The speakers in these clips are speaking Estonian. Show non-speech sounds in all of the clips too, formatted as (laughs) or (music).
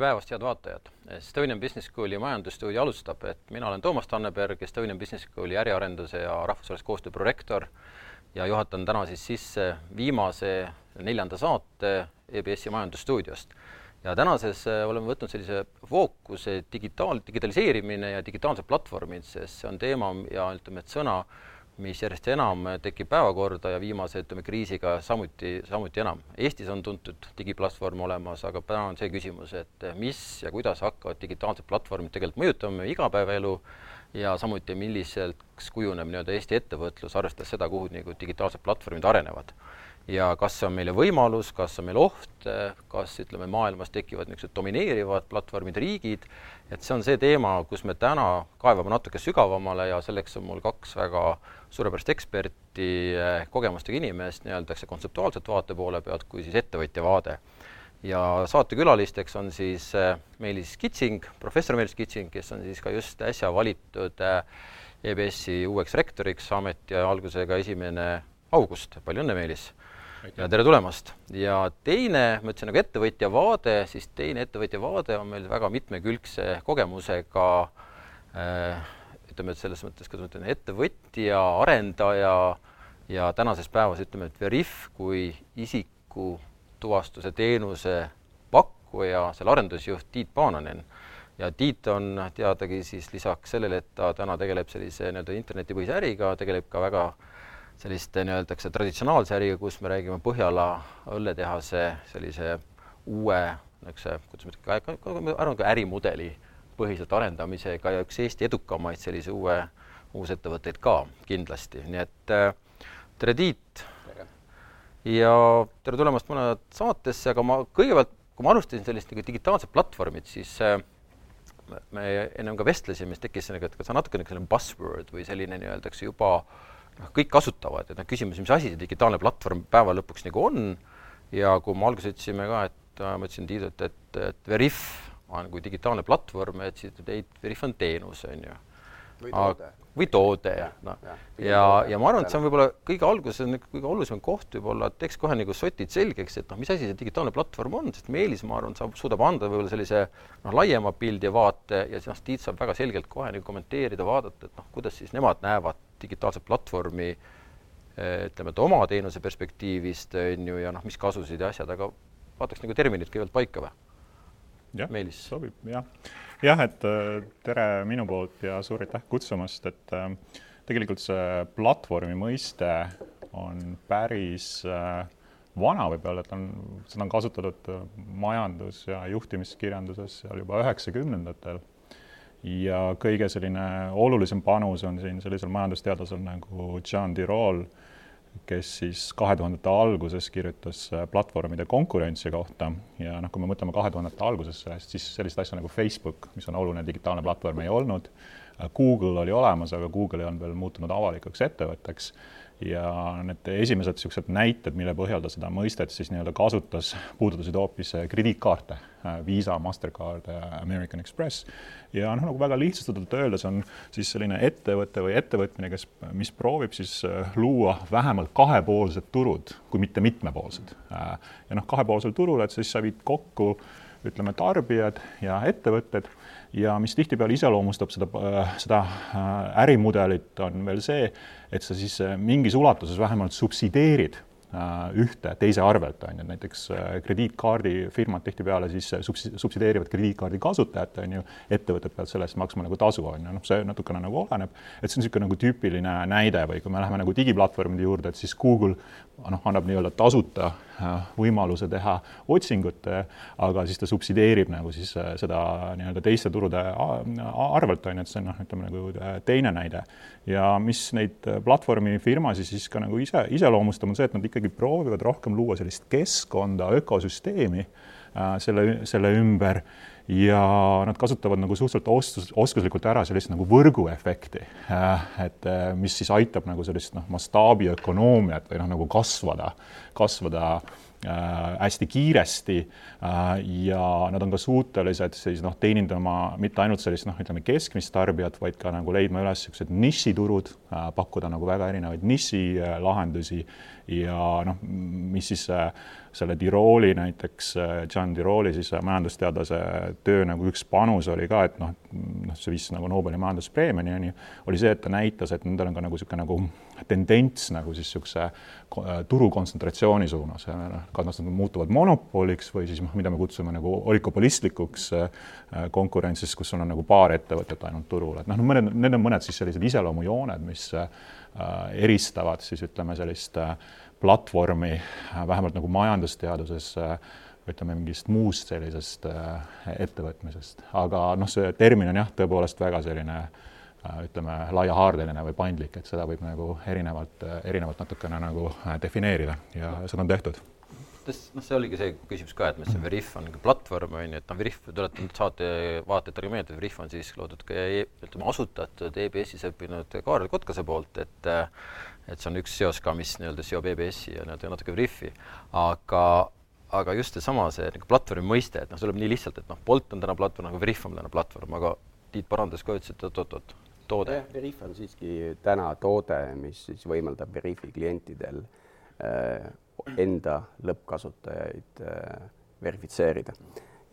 tere päevast, head vaatajad! Estonian Business Schooli majandusstuudio alustab, et mina olen Toomas Tanneberg, Estonian Business Schooli äriarenduse ja rahvusvahelise koostöö prorektor ja juhatan täna siis sisse viimase neljanda saate EBS-i majandusstuudiost. ja tänases äh, oleme võtnud sellise fookuse digitaal, digitaliseerimine ja digitaalsed platvormid, sest see on teema ja ütleme, et sõna, mis järjest enam tekib päevakorda ja viimase, ütleme, kriisiga samuti, samuti enam. Eestis on tuntud digiplatvorm olemas, aga täna on see küsimus, et mis ja kuidas hakkavad digitaalsed platvormid tegelikult mõjutama meie igapäevaelu ja samuti, milliseks kujuneb nii-öelda Eesti ettevõtlus, arvestades seda, kuhu nagu digitaalsed platvormid arenevad ja kas see on meile võimalus, kas on meil oht, kas ütleme, maailmas tekivad niisugused domineerivad platvormid, riigid, et see on see teema, kus me täna kaevame natuke sügavamale ja selleks on mul kaks väga suurepärast eksperti, kogemustega inimest nii-öelda kontseptuaalset vaate poole pealt kui siis ettevõtja vaade. ja saatekülalisteks on siis eh, Meelis Kitsing, professor Meelis Kitsing, kes on siis ka just äsja valitud eh, EBS-i uueks rektoriks ametiaja algusega esimene august, palju õnne, Meelis! Tere tulemast! ja teine, ma ütlesin nagu ettevõtja vaade, siis teine ettevõtja vaade on meil väga mitmekülgse kogemusega äh, ütleme, et selles mõttes, kuidas ma ütlen, ettevõtja, arendaja ja tänases päevas ütleme, et Veriff kui isikutuvastuse teenuse pakkuja, selle arendusjuht Tiit Paananen ja Tiit on teadagi siis lisaks sellele, et ta täna tegeleb sellise nii-öelda internetipõhise äriga, tegeleb ka väga äh, selliste nii-öelda traditsionaalse äriga, kus me räägime Põhjala õlletehase sellise uue niisuguse, kuidas ma ütlen, ma arvan, ka ärimudeli põhiselt arendamisega ja üks Eesti edukamaid sellise uue, uusettevõtteid ka kindlasti, nii et äh, tere, Tiit! ja tere tulemast mulle saatesse, aga ma kõigepealt, kui ma alustasin sellist nagu digitaalset platvormit, siis äh, me ennem ka vestlesime, siis tekkis sellega, et kas on natuke nagu selline buzzword või selline nii-öelda, eks juba äh, noh, kõik kasutavad, et noh, küsimus, mis asi see digitaalne platvorm päeva lõpuks nagu on ja kui me alguses ütlesime ka, et äh, ma ütlesin Tiidult, et, et Veriff on kui digitaalne platvorm, et siis ei, Veriff on teenus, on ju. või toode. Või toode, noh. ja, ja, ja, ma arvan, et see on võib-olla kõige alguses on kõige olulisem koht võib-olla, et teeks kohe nagu sotid selgeks, et noh, mis asi see digitaalne platvorm on, sest Meelis, ma arvan, saab, suudab anda võib-olla sellise noh, laiema pildi ja vaate ja siis noh, Tiit saab väga selgelt kohe nagu kommenteerida, vaadata, et noh, kuidas siis nemad näevad digitaalset platvormi eh, ütleme, et oma teenuse perspektiivist, on ju, ja noh, mis kasusid ja asjad, aga vaataks nagu terminid kõigepealt paika või? jah, sobib, jah. Jah, et äh, tere minu poolt ja suur aitäh kutsumast, et äh, tegelikult see platvormi mõiste on päris äh, vana võib-olla, et on, seda on kasutatud majandus- ja juhtimiskirjanduses seal juba üheksakümnendatel. Ja kõige selline olulisem panus on siin sellisel majandusteadlasel nagu John Tirol, kes siis kahe tuhandete alguses kirjutas äh, platvormide konkurentsi kohta. Ja noh, kui me mõtleme kahe tuhandete algusesse, siis sellist asja nagu Facebook, mis on oluline digitaalne platvorm, ei olnud. Äh, Google oli olemas, aga Google ei olnud veel muutunud avalikuks ettevõtteks. Ja need esimesed niisugused näited, mille põhjal ta seda mõistet siis nii-öelda kasutas, puudutasid hoopis äh, krediitkaarte, Visa, Mastercard, äh, American Express. ja noh, nagu väga lihtsustatult öeldes on siis selline ettevõte või ettevõtmine, kes, mis proovib siis luua vähemalt kahepoolsed turud, kui mitte mitmepoolsed. ja noh, kahepoolsel turul, et siis sa viid kokku ütleme, tarbijad ja ettevõtted ja mis tihtipeale iseloomustab seda, seda ärimudelit, on veel see, et sa siis äh, mingis ulatuses vähemalt subsideerid äh, ühte teise arvelt, on ju, näiteks äh, krediitkaardifirmad tihtipeale siis subsi-, subsideerivad krediitkaardi kasutajat, on ju, ettevõtted peavad selle eest maksma nagu tasu, on ju, noh, see natukene nagu oleneb, et see on niisugune nagu tüüpiline näide või kui me läheme nagu digiplatvormide juurde, et siis Google noh, annab nii-öelda tasuta äh, võimaluse teha otsingut, aga siis ta subsideerib nagu siis äh, seda nii-öelda teiste turude arvelt, on ju, et see on noh, ütleme nagu äh, teine näide. ja mis neid platvormifirmasid siis ka nagu ise, iseloomustab, on see, et nad ikkagi proovivad rohkem luua sellist keskkonda, ökosüsteemi selle, selle ümber. Ja nad kasutavad nagu suhteliselt oskus, oskuslikult ära sellist nagu võrguefekti, äh, et äh, mis siis aitab nagu sellist noh, mastaabiökonoomiat või noh, nagu kasvada, kasvada äh, hästi kiiresti äh, ja nad on ka suutelised siis noh, teenindama mitte ainult sellist noh, ütleme keskmist tarbijat, vaid ka nagu leidma üles niisugused nišiturud äh,, pakkuda nagu väga erinevaid nišilahendusi ja noh, mis siis äh, selle Tirooli näiteks, John Tirooli siis majandusteadlase töö nagu üks panus oli ka, et noh, noh, see viis nagu Nobeli majanduspreemiani, on ju, oli see, et ta näitas, et nendel on ka nagu niisugune nagu tendents nagu siis niisuguse turu kontsentratsiooni suunas, noh, kas nad muutuvad monopoliks või siis noh, mida me kutsume nagu olikopolistlikuks konkurentsis, kus sul on nagu paar ettevõtet ainult turul, et noh, mõned, need on mõned siis sellised iseloomujooned, mis eristavad siis ütleme sellist platvormi vähemalt nagu majandusteaduses ütleme mingist muust sellisest ettevõtmisest, aga noh, see termin on jah, tõepoolest väga selline ütleme, laiahaardeline või paindlik, et seda võib nagu erinevalt, erinevalt natukene nagu defineerida ja seda on tehtud. Noh, see oligi see küsimus ka, et mis see Veriff on nagu platvorm on ju, et noh, Veriff, tuletan saate vaatajatele meelde, Veriff on siis loodud ka e, ütleme asutatud EBS-is õppinud Kaarel Kotkase poolt, et et see on üks seos ka, mis nii-öelda seob EBS-i ja nii-öelda natuke Veriffi, aga aga just seesama, see nagu platvormi mõiste, et noh, see tuleb nii lihtsalt, et noh, Bolt on täna platvorm, aga Veriff on täna platvorm, aga Tiit parandas ka, ütles, et oot-oot-oot, toode. Veriff on siiski täna toode, mis siis võimaldab Veriffi klientidel äh, enda lõppkasutajaid äh, verifitseerida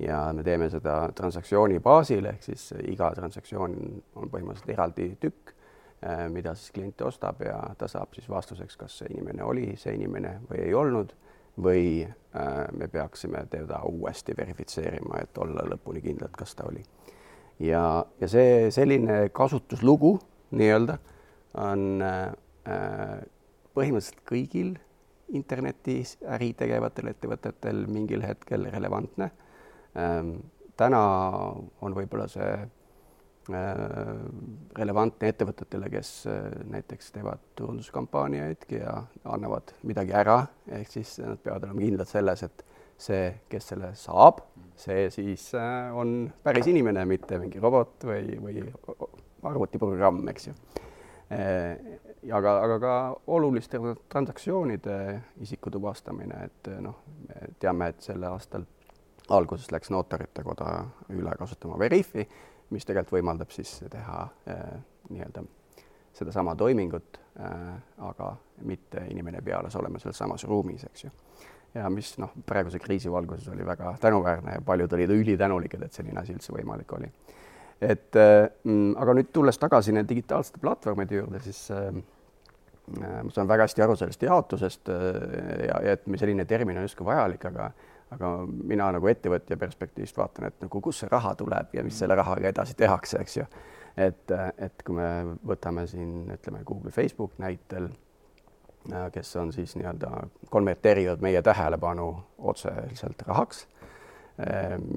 ja me teeme seda transaktsiooni baasil, ehk siis iga transaktsioon on põhimõtteliselt eraldi tükk Äh, mida siis klient ostab ja ta saab siis vastuseks, kas see inimene oli see inimene või ei olnud või me peaksime teda uuesti verifitseerima, et olla lõpuni kindlad, kas ta oli. Ja, ja see selline kasutuslugu nii-öelda on äh, põhimõtteliselt kõigil internetis äri tegevatel ettevõtetel mingil hetkel relevantne. Ähm, täna on võib-olla see Äh, relevantne ettevõtetele, kes äh, näiteks teevad turunduskampaaniaid ja annavad midagi ära, ehk siis nad peavad olema kindlad selles, et see, kes selle saab, see siis äh, on päris inimene, mitte mingi robot või, või arvutiprogramm, eks ju. aga, aga ka oluliste transaktsioonide isiku tuvastamine, et noh, me teame, et selle aastal alguses läks Notarite Koda üle kasutama Veriffi mis tegelikult võimaldab siis teha äh, nii-öelda sedasama toimingut äh,, aga mitte inimene peales olema selles samas ruumis, eks ju. Ja mis noh, praeguse kriisi valguses oli väga tänuväärne ja paljud olid ülitänulikud, et selline asi üldse võimalik oli. et äh, mm, aga nüüd tulles tagasi nende digitaalsete platvormide juurde, siis äh, äh ma saan väga hästi aru sellest jaotusest äh, ja, ja et selline termin on justkui vajalik, aga aga mina nagu ettevõtja perspektiivist vaatan, et nagu kust see raha tuleb ja mis selle rahaga edasi tehakse, eks ju. et, et kui me võtame siin ütleme Google, Facebook näitel, kes on siis nii-öelda konverteerivad meie tähelepanu otseselt rahaks,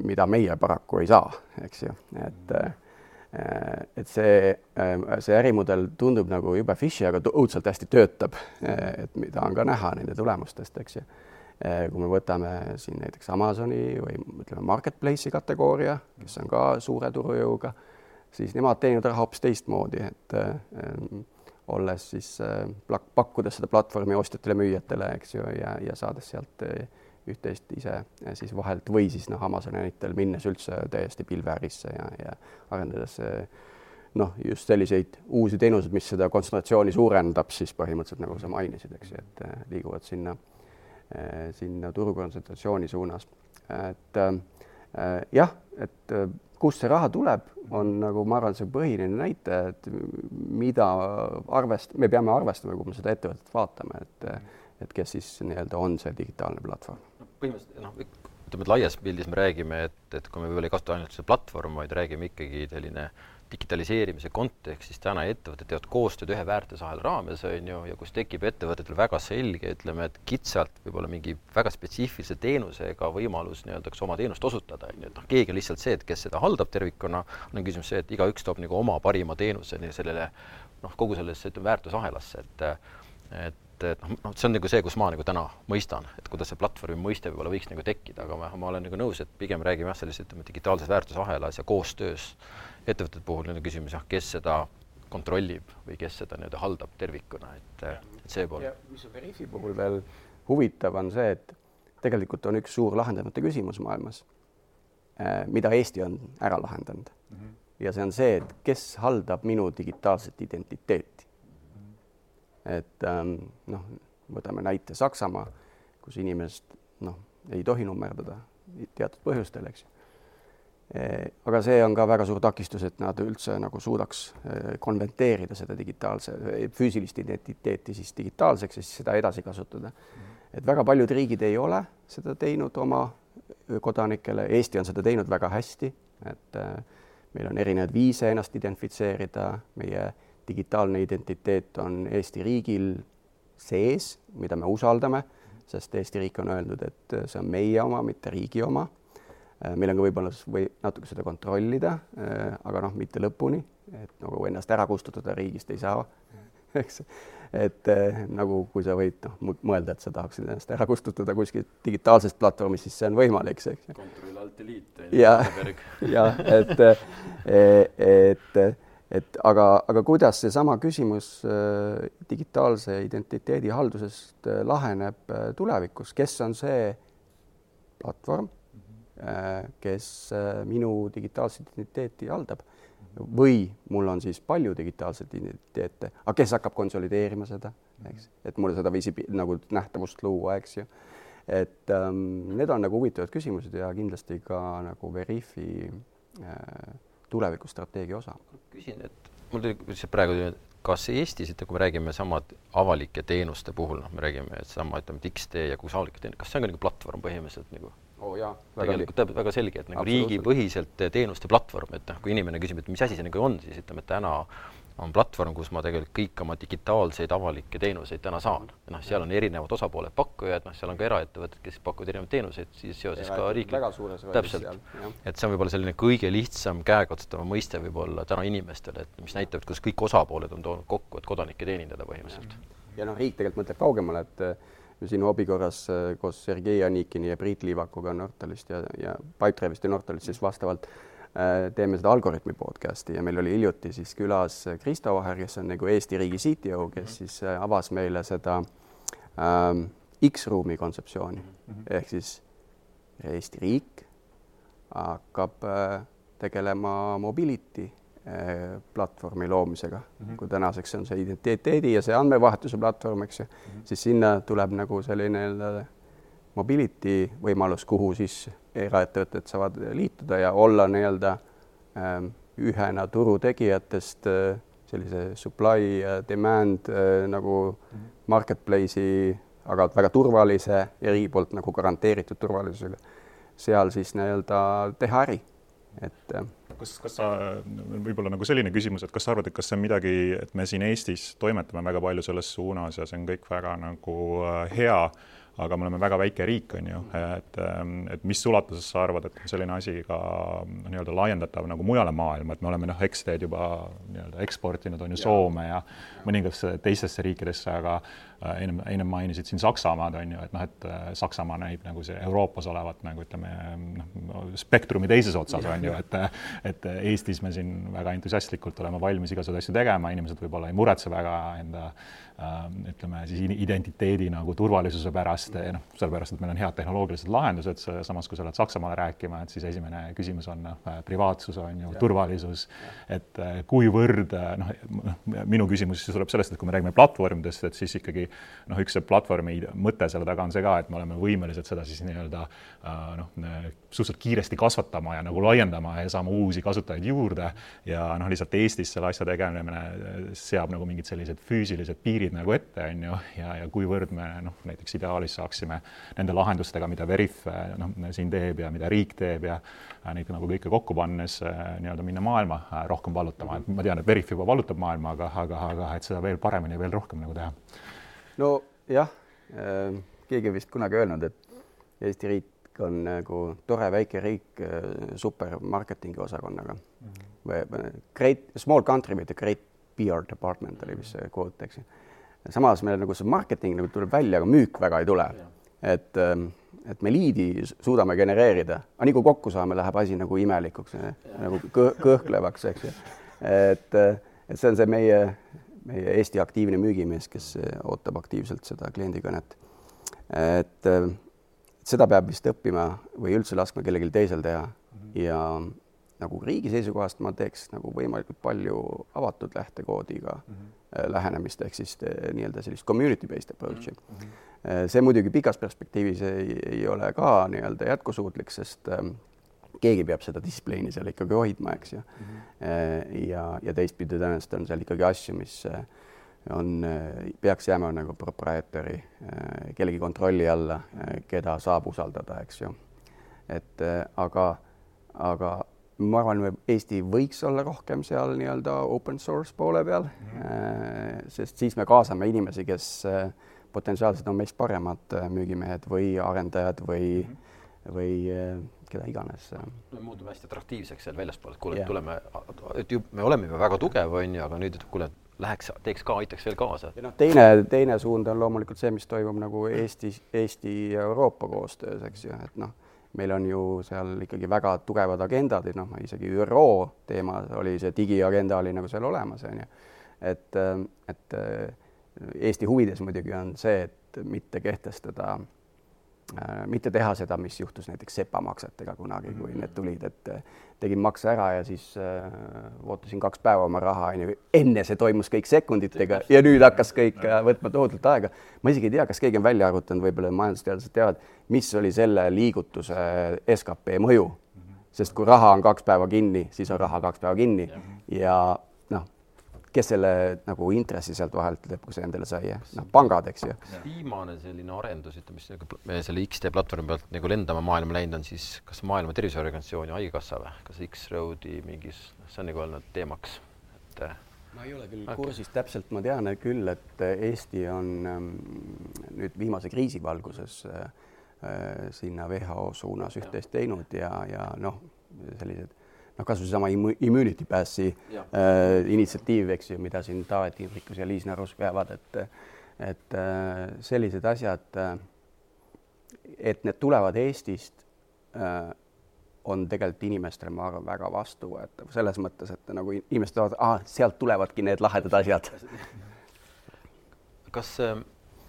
mida meie paraku ei saa, eks ju, et et see, see ärimudel tundub nagu jube fishy, aga õudselt hästi töötab, et mida on ka näha nende tulemustest, eks ju. Kui me võtame siin näiteks Amazoni või ütleme, marketplace'i kategooria, kes on ka suure turujõuga, siis nemad teenivad raha hoopis teistmoodi, et äh, olles siis äh, pakkudes seda platvormi ostjatele-müüjatele, eks ju, ja, ja saades sealt üht-teist ise siis vahelt või siis noh, Amazoni näitel minnes üldse täiesti pilveärisse ja, ja arendades noh, just selliseid uusi teenuseid, mis seda kontsentratsiooni suurendab, siis põhimõtteliselt nagu sa mainisid, eks ju, et liiguvad sinna sinna turukontsentratsiooni suunas. et äh, jah, et äh, kust see raha tuleb, on nagu ma arvan, see põhiline näitaja, et mida arvest-, me peame arvestama, kui me seda ettevõtet vaatame, et et kes siis nii-öelda on see digitaalne platvorm. põhimõtteliselt noh, ütleme, et laias pildis me räägime, et, et kui me võib-olla ei kasuta ainult seda platvormi, vaid räägime ikkagi selline digitaliseerimise kontekstis täna ettevõtted teevad koostööd ühe väärtusahela raames, on ju, ja kus tekib ettevõtetel väga selge, ütleme, et kitsalt võib-olla mingi väga spetsiifilise teenusega võimalus nii-öelda kas oma teenust osutada, on ju, et noh, keegi on lihtsalt see, et kes seda haldab tervikuna, on küsimus see, et igaüks toob nagu oma parima teenuse nii sellele noh, kogu sellesse, ütleme, väärtusahelasse, et et et noh, noh, see on nagu see, kus ma nagu täna mõistan, et kuidas see platvormi mõiste võib-olla võiks nagu tekkida, aga ma, ma olen nagu nõus, et pigem räägime jah, sellises ütleme, digitaalses väärtusahelas ja koostöös ettevõtete puhul on küsimus jah, kes seda kontrollib või kes seda nii-öelda haldab tervikuna, et, et see pool. mis on Veriffi puhul veel huvitav, on see, et tegelikult on üks suur lahendamata küsimus maailmas, eh, mida Eesti on ära lahendanud mm. -hmm. ja see on see, et kes haldab minu digitaalset identiteeti. -hmm. et ähm, noh, võtame näite Saksamaa, kus inimesed noh, ei tohi nummerdada teatud põhjustel, eks ju. Aga see on ka väga suur takistus, et nad üldse nagu suudaks konverteerida seda digitaalse, füüsilist identiteeti siis digitaalseks ja siis seda edasi kasutada. et väga paljud riigid ei ole seda teinud oma kodanikele, Eesti on seda teinud väga hästi, et meil on erinevaid viise ennast identifitseerida, meie digitaalne identiteet on Eesti riigil sees, mida me usaldame, sest Eesti riik on öeldud, et see on meie oma, mitte riigi oma. Meil on ka võimalus või natuke seda kontrollida, aga noh, mitte lõpuni, et nagu ennast ära kustutada riigist ei saa, (laughs) eks. et nagu, kui sa võid noh, mõelda, et sa tahaksid ennast ära kustutada kuskilt digitaalsest platvormist, siis see on võimalik, eks. kontroll alt delete. ja, (laughs) ja et, et et aga, aga kuidas seesama küsimus äh, digitaalse identiteedi haldusest äh, laheneb äh, tulevikus, kes on see platvorm. Kes minu digitaalset identiteeti haldab või mul on siis palju digitaalseid identiteete, aga kes hakkab konsolideerima seda, eks, et mulle seda viisi nagu nähtavust luua, eks ju. et ähm, need on nagu huvitavad küsimused ja kindlasti ka nagu Veriffi äh, tulevikustrateegia osa. küsin, et mul tuli lihtsalt praegu, kas Eestis, et kui me räägime samad avalike teenuste puhul, noh, me räägime, et sama, ütleme, et X-tee ja kus avalikud teenused, kas see on ka nagu platvorm põhimõtteliselt nagu? Oo oh, jaa. tegelikult tähendab väga selge, et nagu riigipõhiselt teenuste platvorm, et noh, kui inimene küsib, et mis asi see nagu on, siis ütleme, et täna on platvorm, kus ma tegelikult kõik oma digitaalseid avalikke teenuseid täna saan. noh, seal on erinevad osapooled, pakkujad, noh, seal on ka eraettevõtted, kes pakuvad erinevaid teenuseid, siis seoses ka riiklik. täpselt, et see on võib-olla selline kõige lihtsam käekatsutav mõiste võib-olla täna inimestele, et mis näitab, et kus kõik osapooled on toonud kokku, et kodanikke teenindada põhimõtteliselt. ja noh, riik tegelikult mõtleb kaugemale, et siin hobi korras äh, koos Sergei Anikini ja Priit Liivakuga Nortalist ja, ja Pipedrive'ist ja Nortalist siis vastavalt äh, teeme seda Algorütmi podcast'i ja meil oli hiljuti siis külas Kristo Vaher, kes on nagu Eesti riigi CTO, kes mhm. siis äh, avas meile seda ähm, X-ruumi kontseptsiooni mm -hmm. ehk siis Eesti riik hakkab tegelema mobility platvormi loomisega mm, -hmm. kui tänaseks on see identiteedi ja see andmevahetuse platvorm, eks ju mm, -hmm. siis sinna tuleb nagu selline mobility võimalus, kuhu siis eraettevõtted saavad liituda ja olla nii-öelda ähm, ühena turutegijatest äh, sellise supply ja demand äh, nagu marketplace'i, aga väga turvalise ja riigi poolt nagu garanteeritud turvalisusega, seal siis nii-öelda teha äri, et äh, kas, kas sa, võib-olla nagu selline küsimus, et kas sa arvad, et kas see on midagi, et me siin Eestis toimetame väga palju selles suunas ja see on kõik väga nagu hea aga me oleme väga väike riik, on ju, et, et mis ulatuses sa arvad, et selline asi ka nii-öelda laiendatav nagu mujale maailma, et me oleme noh, X-teed juba nii-öelda eksportinud, on ju, Soome ja mõningatesse teistesse riikidesse, aga äh, ennem, ennem mainisid siin Saksamaad, on ju, et noh, et äh, Saksamaa näib nagu see Euroopas olevat nagu ütleme, noh, spektrumi teises otsas, on ju, et et Eestis me siin väga entusiastlikult oleme valmis igasuguseid asju tegema, inimesed võib-olla ei muretse väga enda ütleme siis identiteedi nagu turvalisuse pärast, noh, sellepärast, et meil on head tehnoloogilised lahendused, samas kui sa lähed Saksamaale rääkima, et siis esimene küsimus on noh, privaatsus on ju, turvalisus, et äh, kuivõrd noh, minu küsimus siis tuleb sellest, et kui me räägime platvormidest, et siis ikkagi noh, üks see platvormi mõte selle taga on see ka, et me oleme võimelised seda siis nii-öelda noh, suhteliselt kiiresti kasvatama ja nagu laiendama ja saama uusi kasutajaid juurde. Ja noh, lihtsalt Eestis selle asja tegemine seab nagu mingid sellised füüsilised piirid piirid nagu ette, on ju, ja, ja kuivõrd me noh, näiteks ideaalis saaksime nende lahendustega, mida Veriff noh, siin teeb ja mida riik teeb ja neid nagu kõike kokku pannes nii-öelda minna maailma rohkem vallutama, et ma tean, et Veriff juba vallutab maailma, aga, aga, aga et seda veel paremini ja veel rohkem nagu teha. nojah keegi vist kunagi öelnud, et Eesti riik on nagu tore väike riik äh, super marketingi osakonnaga mm. -hmm. Great, small country with a great PR department oli vist see quote, eks ju samas meil nagu see marketing nagu tuleb välja, aga müük väga ei tule. et, ähm, et me liidi suudame genereerida, aga nii kui kokku saame, läheb asi nagu imelikuks, nagu kõh kõhklevaks, eks ju. et, et see on see meie, meie Eesti aktiivne müügimees, kes ootab aktiivselt seda kliendikõnet. et seda peab vist õppima või üldse laskma kellelgi teisel teha ja nagu riigi seisukohast ma teeks nagu võimalikult palju avatud lähtekoodiga mm -hmm. lähenemist ehk siis eh, nii-öelda sellist community based approach'i mm. -hmm. see muidugi pikas perspektiivis ei, ei ole ka nii-öelda jätkusuutlik, sest ähm, keegi peab seda distsipliini seal ikkagi hoidma, eks ju mm. -hmm. ja, ja teistpidi tõenäoliselt on seal ikkagi asju, mis on, peaks jääma nagu proprietary kellegi kontrolli alla, keda saab usaldada, eks ju. et aga, aga ma arvan, Eesti võiks olla rohkem seal nii-öelda open source poole peal mm, -hmm. sest siis me kaasame inimesi, kes potentsiaalselt on meist paremad müügimehed või arendajad või mm, -hmm. või keda iganes. no muutub hästi atraktiivseks seal väljaspool, et kuule yeah., tuleme, et ju me oleme juba väga tugev, on ju, aga nüüd, et kuule, läheks, teeks ka, aitaks veel kaasa. noh, teine, teine suund on loomulikult see, mis toimub nagu Eestis, Eesti ja Euroopa koostöös, eks ju, et noh, meil on ju seal ikkagi väga tugevad agendad, noh, isegi ÜRO teema oli see digiagenda oli nagu seal olemas, on ju. et, et Eesti huvides muidugi on see, et mitte kehtestada äh, Äh, mitte teha seda, mis juhtus näiteks sepamaksetega kunagi, kui need tulid, et äh, tegin makse ära ja siis äh, ootasin kaks päeva oma raha, onju. enne see toimus kõik sekunditega ja nüüd hakkas kõik äh, võtma tohutult aega. ma isegi ei tea, kas keegi on välja arvutanud, võib-olla majandusteadlased teavad, mis oli selle liigutuse skp mõju. sest kui raha on kaks päeva kinni, siis on raha kaks päeva kinni ja kes selle nagu intressi sealt vahelt lõpuks endale sai, noh, pangad, eks ju. viimane selline arendus, ütleme siis nagu selle X-tee platvormi pealt nagu lendama maailma läinud on siis kas Maailma Terviseorganisatsiooni Haigekassa või, kas X-Roadi mingis, see on nagu olnud teemaks, et ma ei ole küll okay. kursis täpselt, ma tean küll, et Eesti on ähm, nüüd viimase kriisi valguses äh, äh sinna WHO suunas üht-teist teinud ja, ja noh, sellised noh, kasvõi seesama Immunity Passi äh, initsiatiiv, eks ju, mida siin Taavet Tiimrikus ja Liis Narus veavad, et et äh, sellised asjad äh,, et need tulevad Eestist äh,, on tegelikult inimestele, ma arvan, väga vastuvõetav selles mõttes, et nagu inimesed tahavad, ah, sealt tulevadki need lahedad asjad. (laughs) kas äh,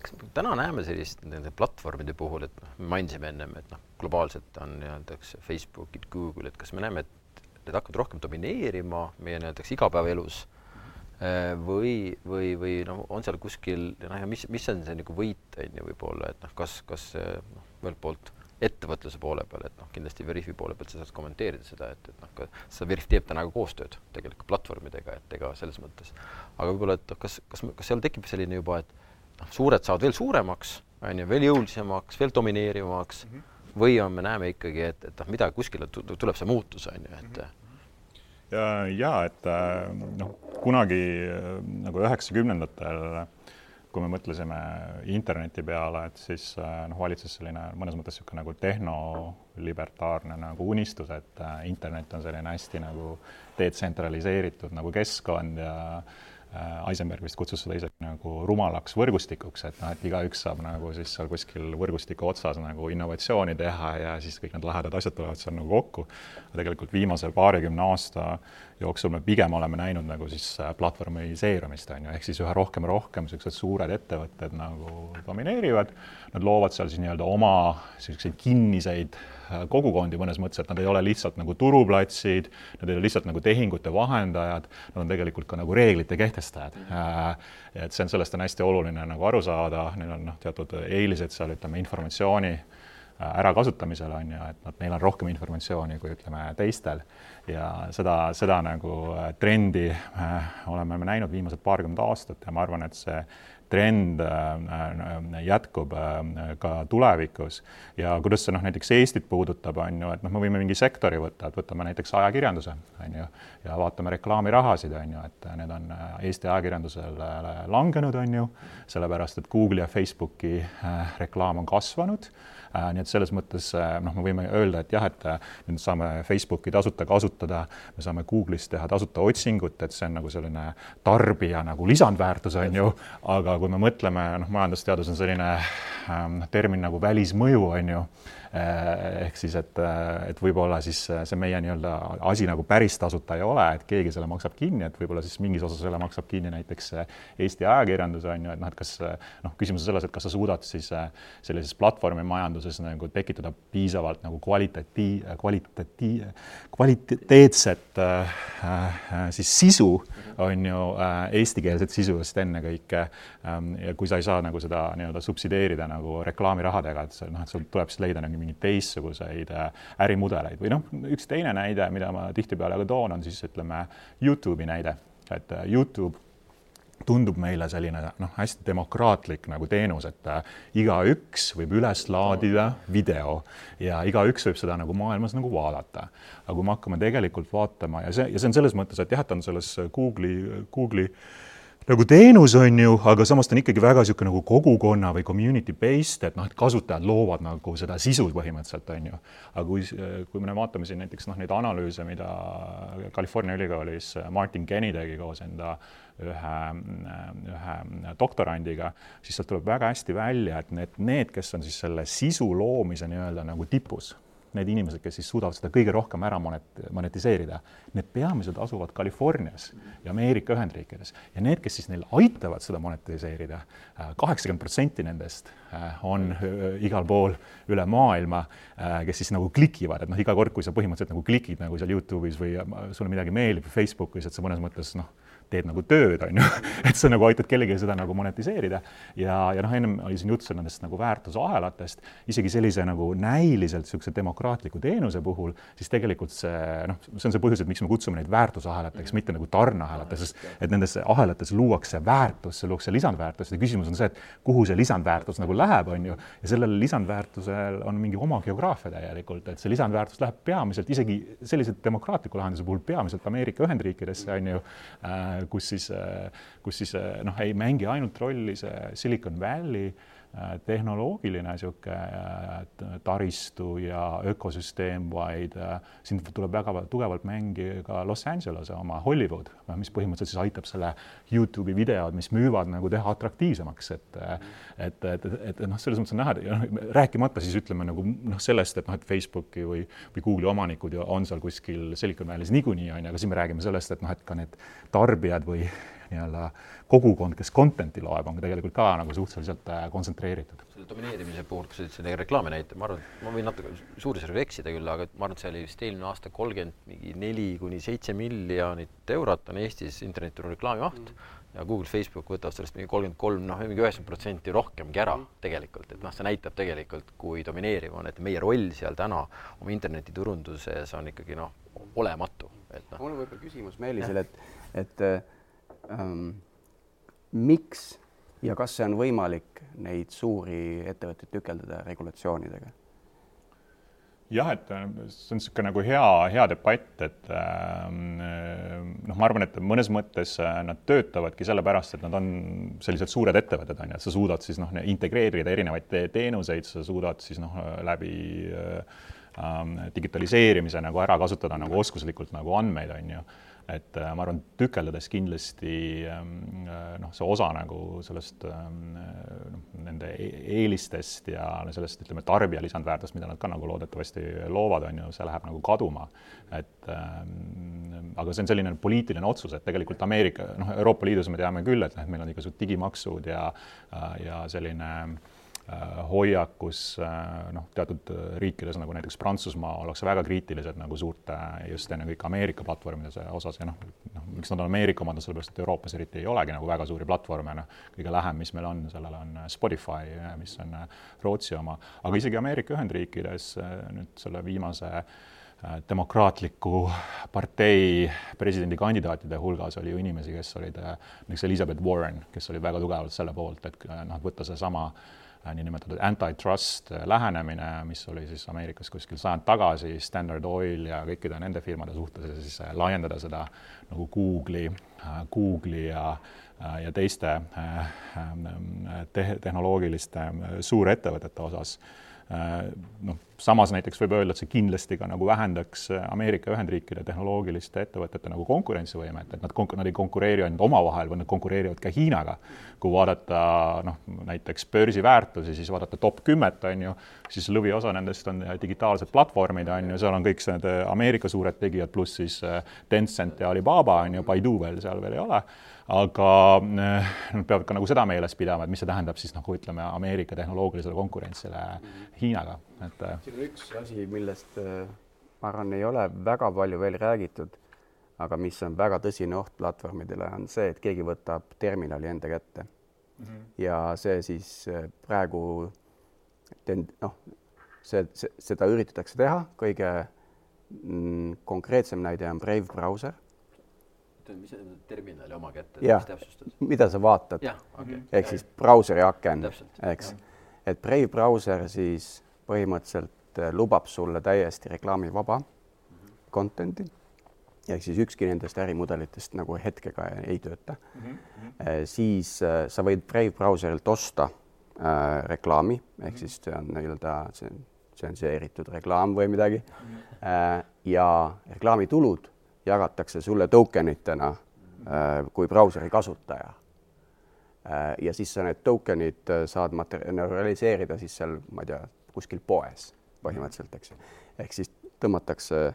kas täna näeme sellist nende platvormide puhul, et noh, mainisime ennem, et noh, globaalselt on nii-öelda eks Facebookid, Google'id, kas me näeme, et need hakkavad rohkem domineerima meie näiteks igapäevaelus äh, või, või, või noh, on seal kuskil noh, ja mis, mis on see nagu võit on ju võib-olla, et noh, kas, kas noh, ühelt poolt ettevõtluse poole peal, et noh, kindlasti Veriffi poole pealt sa saad kommenteerida seda, et, et noh, seda Veriff teeb täna ka koostööd tegelikult platvormidega, et ega selles mõttes, aga võib-olla, et kas, kas, kas seal tekib selline juba, et noh, suured saavad veel suuremaks, on ju, veel jõulisemaks, veel domineerivamaks mm, -hmm või on, me näeme ikkagi, et, et noh, midagi kuskile tuleb see muutus, on ju, et ja, ja et äh, noh, kunagi äh, nagu üheksakümnendatel kui me mõtlesime interneti peale, et siis äh, noh, valitses selline mõnes mõttes niisugune nagu tehnolibertaarne nagu unistus, et internet on selline hästi nagu detsentraliseeritud nagu keskkond ja Eisenberg vist kutsus seda isegi nagu rumalaks võrgustikuks, et noh, et igaüks saab nagu siis seal kuskil võrgustiku otsas nagu innovatsiooni teha ja siis kõik need lahedad asjad tulevad seal nagu kokku. tegelikult viimase paarikümne aasta jooksul me pigem oleme näinud nagu siis äh, platvormiseerumist, on ju, ehk siis üha rohkem ja rohkem niisugused suured ettevõtted nagu domineerivad, nad loovad seal siis nii-öelda oma niisuguseid kinniseid äh, kogukondi mõnes mõttes, et nad ei ole lihtsalt nagu turuplatsid, nad ei ole lihtsalt nagu tehingute vahendajad, nad on tegelikult ka nagu reeglite kehtestajad. Äh, et see on, sellest on hästi oluline nagu aru saada, neil on noh, teatud eelised seal, ütleme, informatsiooni ärakasutamisel on ju, et nad, neil on rohkem informatsiooni kui ütleme teistel. Ja seda, seda nagu trendi oleme me näinud viimased paarkümmend aastat ja ma arvan, et see trend äh, jätkub äh, ka tulevikus. Ja kuidas see noh, näiteks Eestit puudutab, on ju, et noh, me võime mingi sektori võtta, et võtame näiteks ajakirjanduse, on ju, ja vaatame reklaamirahasid, on ju, et need on äh, Eesti ajakirjandusel langenud, on ju, sellepärast et Google'i ja Facebooki reklaam on kasvanud. Äh, nii et selles mõttes äh, noh, me võime öelda, et jah, et äh, nüüd saame Facebooki tasuta kasutada, me saame Google'is teha tasuta otsingut, et see on nagu selline tarbija nagu lisandväärtus, on ju, aga kui me mõtleme, noh, majandusteadus on selline termin nagu välismõju, on ju Äh, ehk siis, et, äh, et võib-olla siis äh, see meie nii-öelda asi nagu päris tasuta ei ole, et keegi selle maksab kinni, et võib-olla siis mingis osas selle maksab kinni näiteks Eesti ajakirjandus on ju, et noh, et kas noh, küsimus on selles, et kas sa suudad siis sellises platvormimajanduses nagu tekitada piisavalt nagu kvalitati-, kvalitati-, kvaliteetset äh, siis sisu, on ju äh,, eestikeelset sisu just ennekõike ähm,. ja kui sa ei saa nagu seda nii-öelda subsideerida nagu reklaamirahadega, et see noh, et sul tuleb siis leida nagu mingeid teistsuguseid äh, ärimudeleid või noh, üks teine näide, mida ma tihtipeale ka toon, on siis ütleme Youtube'i näide, et äh, Youtube tundub meile selline noh, hästi demokraatlik nagu teenus, et äh, igaüks võib üles laadida video ja igaüks võib seda nagu maailmas nagu vaadata. aga kui me hakkame tegelikult vaatama ja see, ja see on selles mõttes, et jah, ta on selles Google'i, Google'i nagu teenus on ju, aga samas ta on ikkagi väga niisugune nagu kogukonna või community based, et noh, et kasutajad loovad nagu seda sisu põhimõtteliselt on ju. aga kui, kui me vaatame siin näiteks noh, neid analüüse, mida California ülikoolis Martin Kenny tegi koos enda ühe, ühe doktorandiga, siis sealt tuleb väga hästi välja, et need, need, kes on siis selle sisu loomise nii-öelda nagu tipus need inimesed, kes siis suudavad seda kõige rohkem ära monet-, monetiseerida, need peamiselt asuvad Californias ja Ameerika Ühendriikides. Ja need, kes siis neil aitavad seda monetiseerida, äh, kaheksakümmend protsenti nendest äh, on äh, igal pool üle maailma, kes siis nagu klikivad, et noh, iga kord, kui sa põhimõtteliselt nagu klikid nagu seal Youtube'is või sulle midagi meeldib Facebookis, et sa mõnes mõttes noh, teed nagu tööd, on ju, (laughs) et sa nagu aitad kellelegi seda nagu monetiseerida. Ja, ja noh, ennem oli siin juttu nendest nagu väärtusahelatest, isegi sellise nagu näiliselt niisuguse demokraatliku teenuse puhul, siis tegelikult see noh, see on see põhjus, et miks me kutsume neid väärtusahelateks, mitte nagu tarneahelateks, sest et nendes ahelates luuakse väärtus, luuakse lisandväärtus. Ja küsimus on see, et kuhu see lisandväärtus nagu läheb, on ju, ja sellel lisandväärtusel on mingi oma geograafia täielikult, et see lisandväärtus läheb peamiselt isegi sellise demokraatliku lahenduse puhul peamiselt Ameerika Ühendriikidesse, on ju. Äh,, kus siis, kus siis noh, ei mängi ainult rolli see Silicon Valley tehnoloogiline niisugune äh, taristu ja ökosüsteem, vaid äh, siin tuleb väga tugevalt mängi ka Los Angelese oma Hollywood, mis põhimõtteliselt siis aitab selle Youtube'i videod, mis müüvad nagu teha atraktiivsemaks, et et, et, et, noh, selles mõttes on näha, noh, rääkimata siis ütleme nagu noh, sellest, et noh, et Facebooki või, või Google'i omanikud on seal kuskil Silicon Valley's niikuinii on ju, aga siin me räägime sellest, et noh, et ka need tarbijad või nii-öelda kogukond, kes content'i loeb, on tegelikult ka nagu suhteliselt äh, kontsentreeritud. selle domineerimise puhul, kui sa ütlesid selle reklaami näite, ma arvan, et ma võin natuke suurusjärgu eksida küll, aga ma arvan, et see oli vist eelmine aasta kolmkümmend mingi neli kuni seitse miljonit eurot on Eestis internetituru reklaami maht mm ja Google, Facebook võtavad sellest mingi kolmkümmend kolm, noh, mingi üheksakümmend protsenti rohkemgi ära tegelikult, et noh, see näitab tegelikult, kui domineeriv on, et meie roll seal täna oma internetiturunduses on ikkagi noh, olematu, et noh. mul on võib-olla küsimus Meelisele, et, et ähm, miks ja kas see on võimalik neid suuri ettevõtteid tükeldada regulatsioonidega? jah, et äh, see on niisugune nagu hea, hea debatt, et ähm, äh, noh, ma arvan, et mõnes mõttes äh, nad töötavadki sellepärast, et nad on sellised suured ettevõtted, on ju, et sa suudad siis noh, integreerida erinevaid te teenuseid, sa suudad siis noh, läbi äh, digitaliseerimise nagu ära kasutada nagu oskuslikult nagu andmeid, on ju et äh, ma arvan, tükeldades kindlasti ähm, äh, noh, see osa nagu sellest ähm, noh, nende e-, eelistest ja sellest, ütleme, tarbija lisandväärtust, mida nad ka nagu loodetavasti loovad, on ju, see läheb nagu kaduma. et ähm, aga see on selline poliitiline otsus, et tegelikult Ameerika, noh, Euroopa Liidus me teame küll, et noh, meil on igasugused digimaksud ja ja selline äh, Äh, hoiak, kus äh, noh, teatud riikides nagu näiteks Prantsusmaa ollakse väga kriitilised nagu suurte just ennekõike Ameerika platvormide osas ja noh, noh, miks nad on Ameerika omad, on sellepärast, et Euroopas eriti ei olegi nagu väga suuri platvorme, noh, kõige lähem, mis meil on, sellele on Spotify, mis on Rootsi oma, aga isegi Ameerika Ühendriikides nüüd selle viimase demokraatliku partei presidendikandidaatide hulgas oli ju inimesi, kes olid näiteks Elizabeth Warren, kes oli väga tugevalt selle poolt, et noh, võtta seesama äh, Äh, niinimetatud antitrust äh, lähenemine, mis oli siis Ameerikas kuskil sajand tagasi, Standard Oil ja kõikide nende firmade suhtes ja siis äh, laiendada seda nagu Google'i, Google'i ja ja teiste te tehnoloogiliste suurettevõtete osas. Äh, noh, samas näiteks võib öelda, et see kindlasti ka nagu vähendaks Ameerika Ühendriikide tehnoloogiliste ettevõtete nagu konkurentsivõimet, et nad konk-, nad ei konkureeri ainult omavahel, vaid nad konkureerivad ka Hiinaga. kui vaadata noh, näiteks börsiväärtusi, siis vaadata top kümmet, on ju, siis lõviosa nendest on digitaalsed platvormid, on ju, seal on kõik need Ameerika suured tegijad, pluss siis äh, Tencent ja Alibaba, on ju, Baidu veel seal veel ei ole aga äh, nad peavad ka nagu seda meeles pidama, et mis see tähendab siis nagu ütleme, Ameerika tehnoloogilisele konkurentsile. Hiinaga, et. siin on üks asi, millest ma arvan, ei ole väga palju veel räägitud, aga mis on väga tõsine oht platvormidele, on see, et keegi võtab terminali enda kätte mm. -hmm. ja see siis praegu noh, see, see, seda üritatakse teha, kõige mm, konkreetsem näide on Brave brauser. Mis see terminali oma kätte, mis täpsustus? mida sa vaatad okay.. ehk siis brauseri aken, eks. et Brave brauser siis põhimõtteliselt äh, lubab sulle täiesti reklaamivaba mm -hmm. content'i ehk siis ükski nendest ärimudelitest nagu hetkega ei tööta mm. -hmm. siis äh, sa võid Brave brauserilt osta äh, reklaami ehk siis see on nii-öelda see on tsenseeritud reklaam või midagi äh,. ja reklaamitulud jagatakse sulle token itena äh, kui brauseri kasutaja äh,. ja siis sa need token'id äh, saad materialiseerida siis seal, ma ei tea, kuskil poes põhimõtteliselt, eks ehk siis tõmmatakse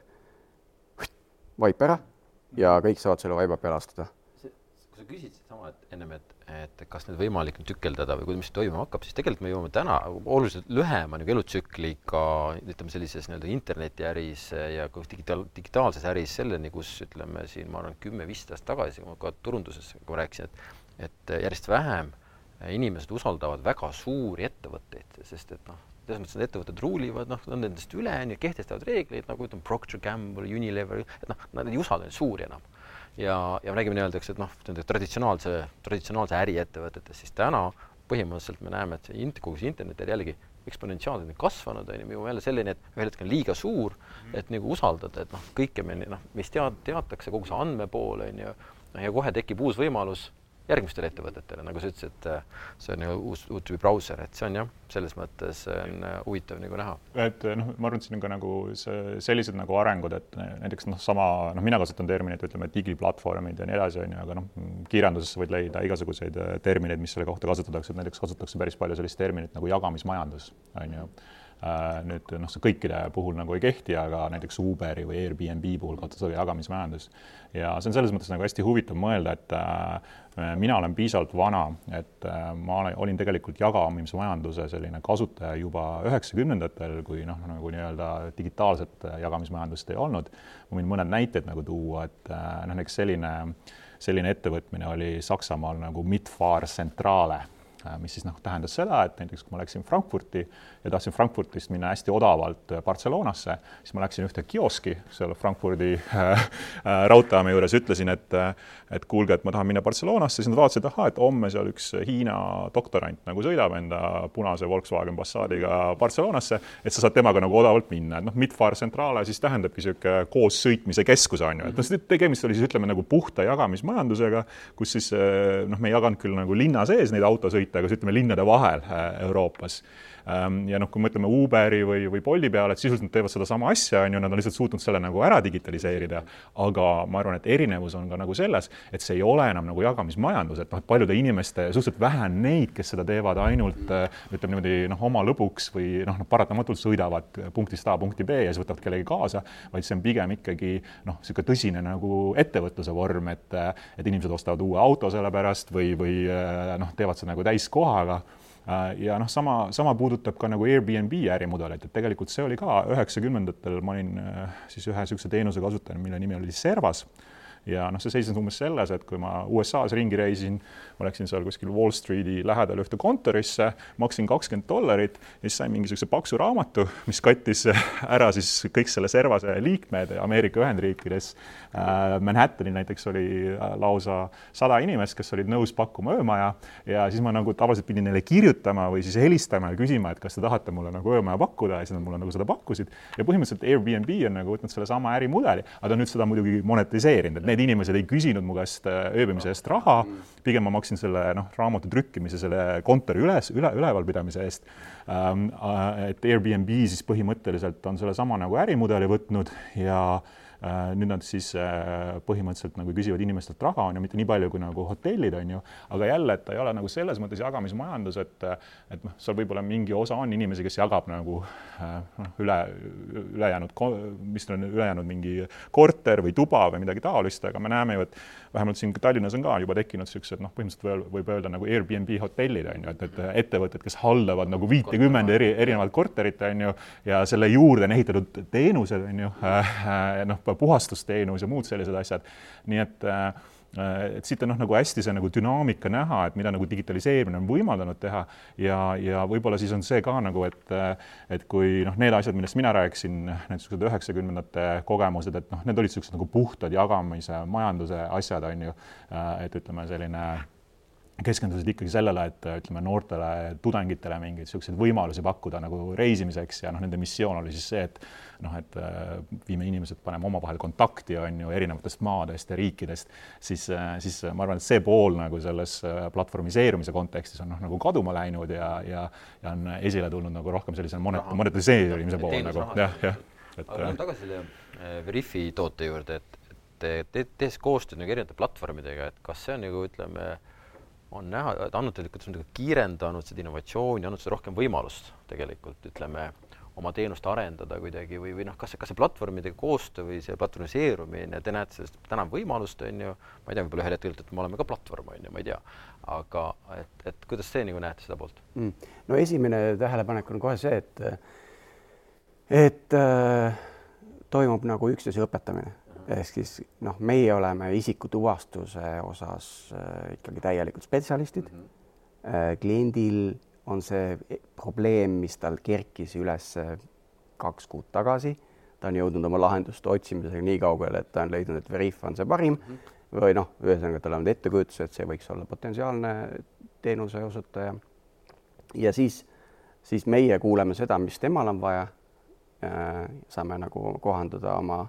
vaip ära ja kõik saavad selle vaiba peale astuda. kui sa küsisid sama, et ennem, et et kas nüüd võimalik tükeldada või kuidas toimuma hakkab, siis tegelikult me jõuame täna oluliselt lühema nagu elutsükliga, ütleme sellises nii-öelda internetiäris ja digitaal, digitaalses äris selleni, kus ütleme siin, ma arvan, kümme-viisteist aastat tagasi, kui ma ka turunduses, ma rääkisin, et et järjest vähem inimesed usaldavad väga suuri ettevõtteid, sest et noh, selles mõttes need ettevõtted ruulivad, noh, on nendest üle, on ju, kehtestavad reegleid nagu ütleme, Procter Gamble, Unilever, et noh, nad ei usalda neid suuri enam ja, ja me räägime nii-öelda, eks, et noh, nende traditsionaalse, traditsionaalse äriettevõtetes, siis täna põhimõtteliselt me näeme, et see int-, kogu see internetiäri jällegi eksponentsiaalselt kasvanud, on ju, me jõuame jälle selleni, et ühel hetkel on liiga suur, et nagu usaldada, et noh, kõike me noh, meist tead-, teatakse, kogu see andmepool, on ju, noh ja kohe tekib uus võimalus järgmistele ettevõtetele, nagu sa ütlesid, et äh, see on ju uus, uut tüüpi brauser, et see on jah, selles mõttes on äh, huvitav nagu näha. et noh, ma arvan, et siin on ka nagu see, sellised nagu arengud, et näiteks noh, sama noh, mina kasutan terminit, ütleme digiplatvormid ja nii edasi, on ju, aga noh, kiirenduses võid leida igasuguseid äh, termineid, mis selle kohta kasutatakse, et näiteks kasutatakse päris palju sellist terminit nagu jagamismajandus, on ju Äh, nüüd noh, see kõikide puhul nagu ei kehti, aga näiteks Uberi või Airbnb puhul kasutada jagamismajandus. ja see on selles mõttes nagu hästi huvitav mõelda, et äh, mina olen piisavalt vana, et äh, ma olin tegelikult jagamismajanduse selline kasutaja juba üheksakümnendatel, kui noh, nagu nii-öelda digitaalset jagamismajandust ei olnud. ma võin mõned näited nagu tuua, et noh, näiteks selline, selline ettevõtmine oli Saksamaal nagu Mitfahr Centrale mis siis noh, tähendas seda, et näiteks kui ma läksin Frankfurti ja tahtsin Frankfurtist minna hästi odavalt Barcelonasse, siis ma läksin ühte kioski seal Frankfurdi äh, äh, raudteejaama juures, ütlesin, et et kuulge, et ma tahan minna Barcelonasse, siis nad vaatasid, ahaa, et homme seal üks Hiina doktorant nagu sõidab enda punase Volkswagen Passatiga Barcelonasse, et sa saad temaga nagu odavalt minna, et noh, Midfar Centrale siis tähendabki niisugune koos sõitmise keskus on ju, et noh, tegemist oli siis ütleme nagu puhta jagamismajandusega, kus siis noh, me ei jaganud küll nagu linna sees neid autosõite, aga ütleme linnade vahel äh, Euroopas ja noh, kui mõtleme Uberi või, või Bolti peale, et sisuliselt nad teevad sedasama asja, on ju, nad on lihtsalt suutnud selle nagu ära digitaliseerida. aga ma arvan, et erinevus on ka nagu selles, et see ei ole enam nagu jagamismajandus, et noh, et paljude inimeste, suhteliselt vähe on neid, kes seda teevad ainult ütleme niimoodi noh, oma lõbuks või noh, nad paratamatult sõidavad punktist A punkti B ja siis võtavad kellegi kaasa, vaid see on pigem ikkagi noh, niisugune tõsine nagu ettevõtluse vorm, et et inimesed ostavad uue auto selle pärast või, või noh, teevad seda nagu täiskohaga Äh, ja noh, sama, sama puudutab ka nagu Airbnb ärimudelit, et tegelikult see oli ka üheksakümnendatel, ma olin äh, siis ühe niisuguse teenuse kasutaja, mille nimi oli Servas ja noh, see seisnes umbes selles, et kui ma USA-s ringi reisin, ma läksin seal kuskil Wall Streeti lähedal ühte kontorisse, maksin kakskümmend dollarit ja siis sain mingisuguse paksu raamatu, mis kattis ära siis kõik selle servase liikmed Ameerika Ühendriikides. Äh, Manhattanil näiteks oli äh, lausa sada inimest, kes olid nõus pakkuma öömaja ja siis ma nagu tavaliselt pidin neile kirjutama või siis helistama ja küsima, et kas te tahate mulle nagu öömaja pakkuda ja siis nad mulle nagu seda pakkusid. ja põhimõtteliselt Airbnb on nagu võtnud sellesama ärimudeli, aga ta on nüüd seda muidugi monetiseerinud, et need inimesed ei küsinud mu käest äh, ööbimise eest raha, pigem ma maksin selle noh, raamatu trükkimise, selle kontori üles, üle, ülevalpidamise eest. Ähm, äh, et Airbnb siis põhimõtteliselt on sellesama nagu ärimudeli võtnud ja Äh, nüüd nad siis äh, põhimõtteliselt nagu küsivad inimestelt raha, on ju, mitte nii palju kui nagu hotellid, on ju, aga jälle, et ta ei ole nagu selles mõttes jagamismajandus, et et noh, seal võib-olla mingi osa on inimesi, kes jagab nagu äh, noh, üle, ülejäänud, mis on ülejäänud mingi korter või tuba või midagi taolist, aga me näeme ju, et vähemalt siin Tallinnas on ka juba tekkinud niisugused noh, põhimõtteliselt võib öelda nagu Airbnb hotellid on ju, et, et ettevõtted, kes haldavad nagu viitekümmend eri, erinevat korterit on ju, ja selle juurde on ehitatud teenused on ju, noh, puhastusteenus ja muud sellised asjad. nii et äh, et siit on noh, nagu hästi see nagu dünaamika näha, et mida nagu digitaliseerimine on võimaldanud teha ja, ja võib-olla siis on see ka nagu, et et kui noh, need asjad, millest mina rääkisin, need niisugused üheksakümnendate kogemused, et noh, need olid niisugused nagu puhtad jagamise, majanduse asjad, on ju, et ütleme, selline keskendusid ikkagi sellele, et ütleme noortele tudengitele mingeid niisuguseid võimalusi pakkuda nagu reisimiseks ja noh, nende missioon oli siis see, et noh, et äh, viime inimesed, paneme omavahel kontakti, on ju, erinevatest maadest ja riikidest, siis, äh, siis ma arvan, et see pool nagu selles äh, platvormiseerumise kontekstis on noh, nagu kaduma läinud ja, ja, ja on esile tulnud nagu rohkem sellise monet-, monetiseerimise pool nagu. jah, jah. aga lähme tagasi selle Veriffi toote juurde, et, et te tehes koostööd nagu erinevate platvormidega, et kas see on nagu ütleme, on näha, et kuidas on kiirendanud seda innovatsiooni, andnud seda rohkem võimalust tegelikult ütleme, oma teenust arendada kuidagi või, või noh, kas, kas see platvormidega koostöö või see platvormiseerumine, te näete sellest täna võimalust, on ju, ma ei tea, võib-olla ühel hetkel et me oleme ka platvorm, on ju, ma ei tea, aga et, et kuidas te nagu näete seda poolt mm.? no esimene tähelepanek on kohe see, et et äh, toimub nagu üksteise õpetamine ehk siis noh, meie oleme isikutuvastuse osas äh, ikkagi täielikult spetsialistid mm. -hmm. kliendil on see probleem, mis tal kerkis üles kaks kuud tagasi. ta on jõudnud oma lahenduste otsimisega nii kaugele, et ta on leidnud, et Veriff on see parim mm -hmm. või noh, ühesõnaga tal on ettekujutus, et see võiks olla potentsiaalne teenuse osutaja. ja siis, siis meie kuuleme seda, mis temal on vaja. saame nagu kohandada oma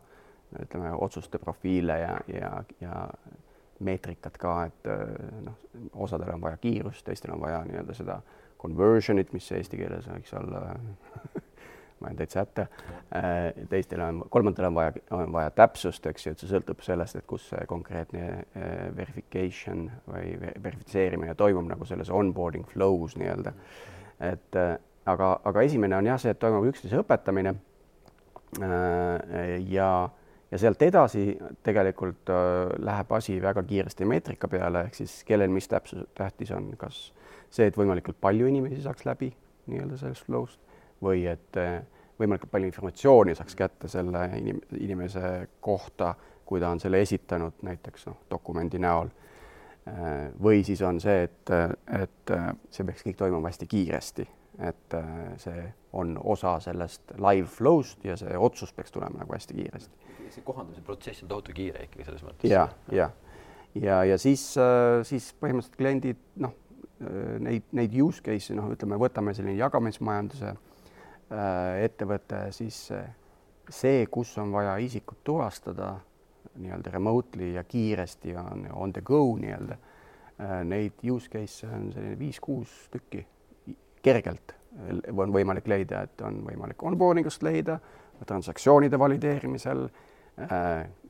ütleme, otsuste profiile ja, ja, ja meetrikat ka, et noh, osadel on vaja kiirust, teistel on vaja nii-öelda seda conversion'it, mis eesti keeles võiks olla (laughs) ma olen täitsa hätta. Äh, teistel on, kolmandatel on vaja, on vaja täpsust, eks ju, et see sõltub sellest, et kus see konkreetne äh, verification või verifitseerimine toimub nagu selles onboarding flow's nii-öelda. et aga, aga esimene on jah, see, et toimub üksteise õpetamine. ja, ja sealt edasi tegelikult läheb asi väga kiiresti meetrika peale, ehk siis kellel mis täpsus, tähtis on, kas see, et võimalikult palju inimesi saaks läbi nii-öelda sellest flow'st või et eh, võimalikult palju informatsiooni saaks kätte selle inim-, inimese kohta, kui ta on selle esitanud näiteks noh, dokumendi näol. Eh, või siis on see, et, et see peaks kõik toimuma hästi kiiresti, et see on osa sellest live flow'st ja see otsus peaks tulema nagu hästi kiiresti. See kohandamise protsess on tohutu kiire ikkagi selles mõttes. ja, ja, ja, ja siis, siis põhimõtteliselt kliendid noh Äh, neid, neid use case'e, noh, ütleme, võtame selline jagamismajanduse äh, ettevõte, siis see, kus on vaja isikut tuvastada nii-öelda remotely ja kiiresti on on the go nii-öelda, äh, neid use case'e on selline viis-kuus tükki kergelt on võimalik leida, et on võimalik onboarding ust leida, transaktsioonide valideerimisel äh,,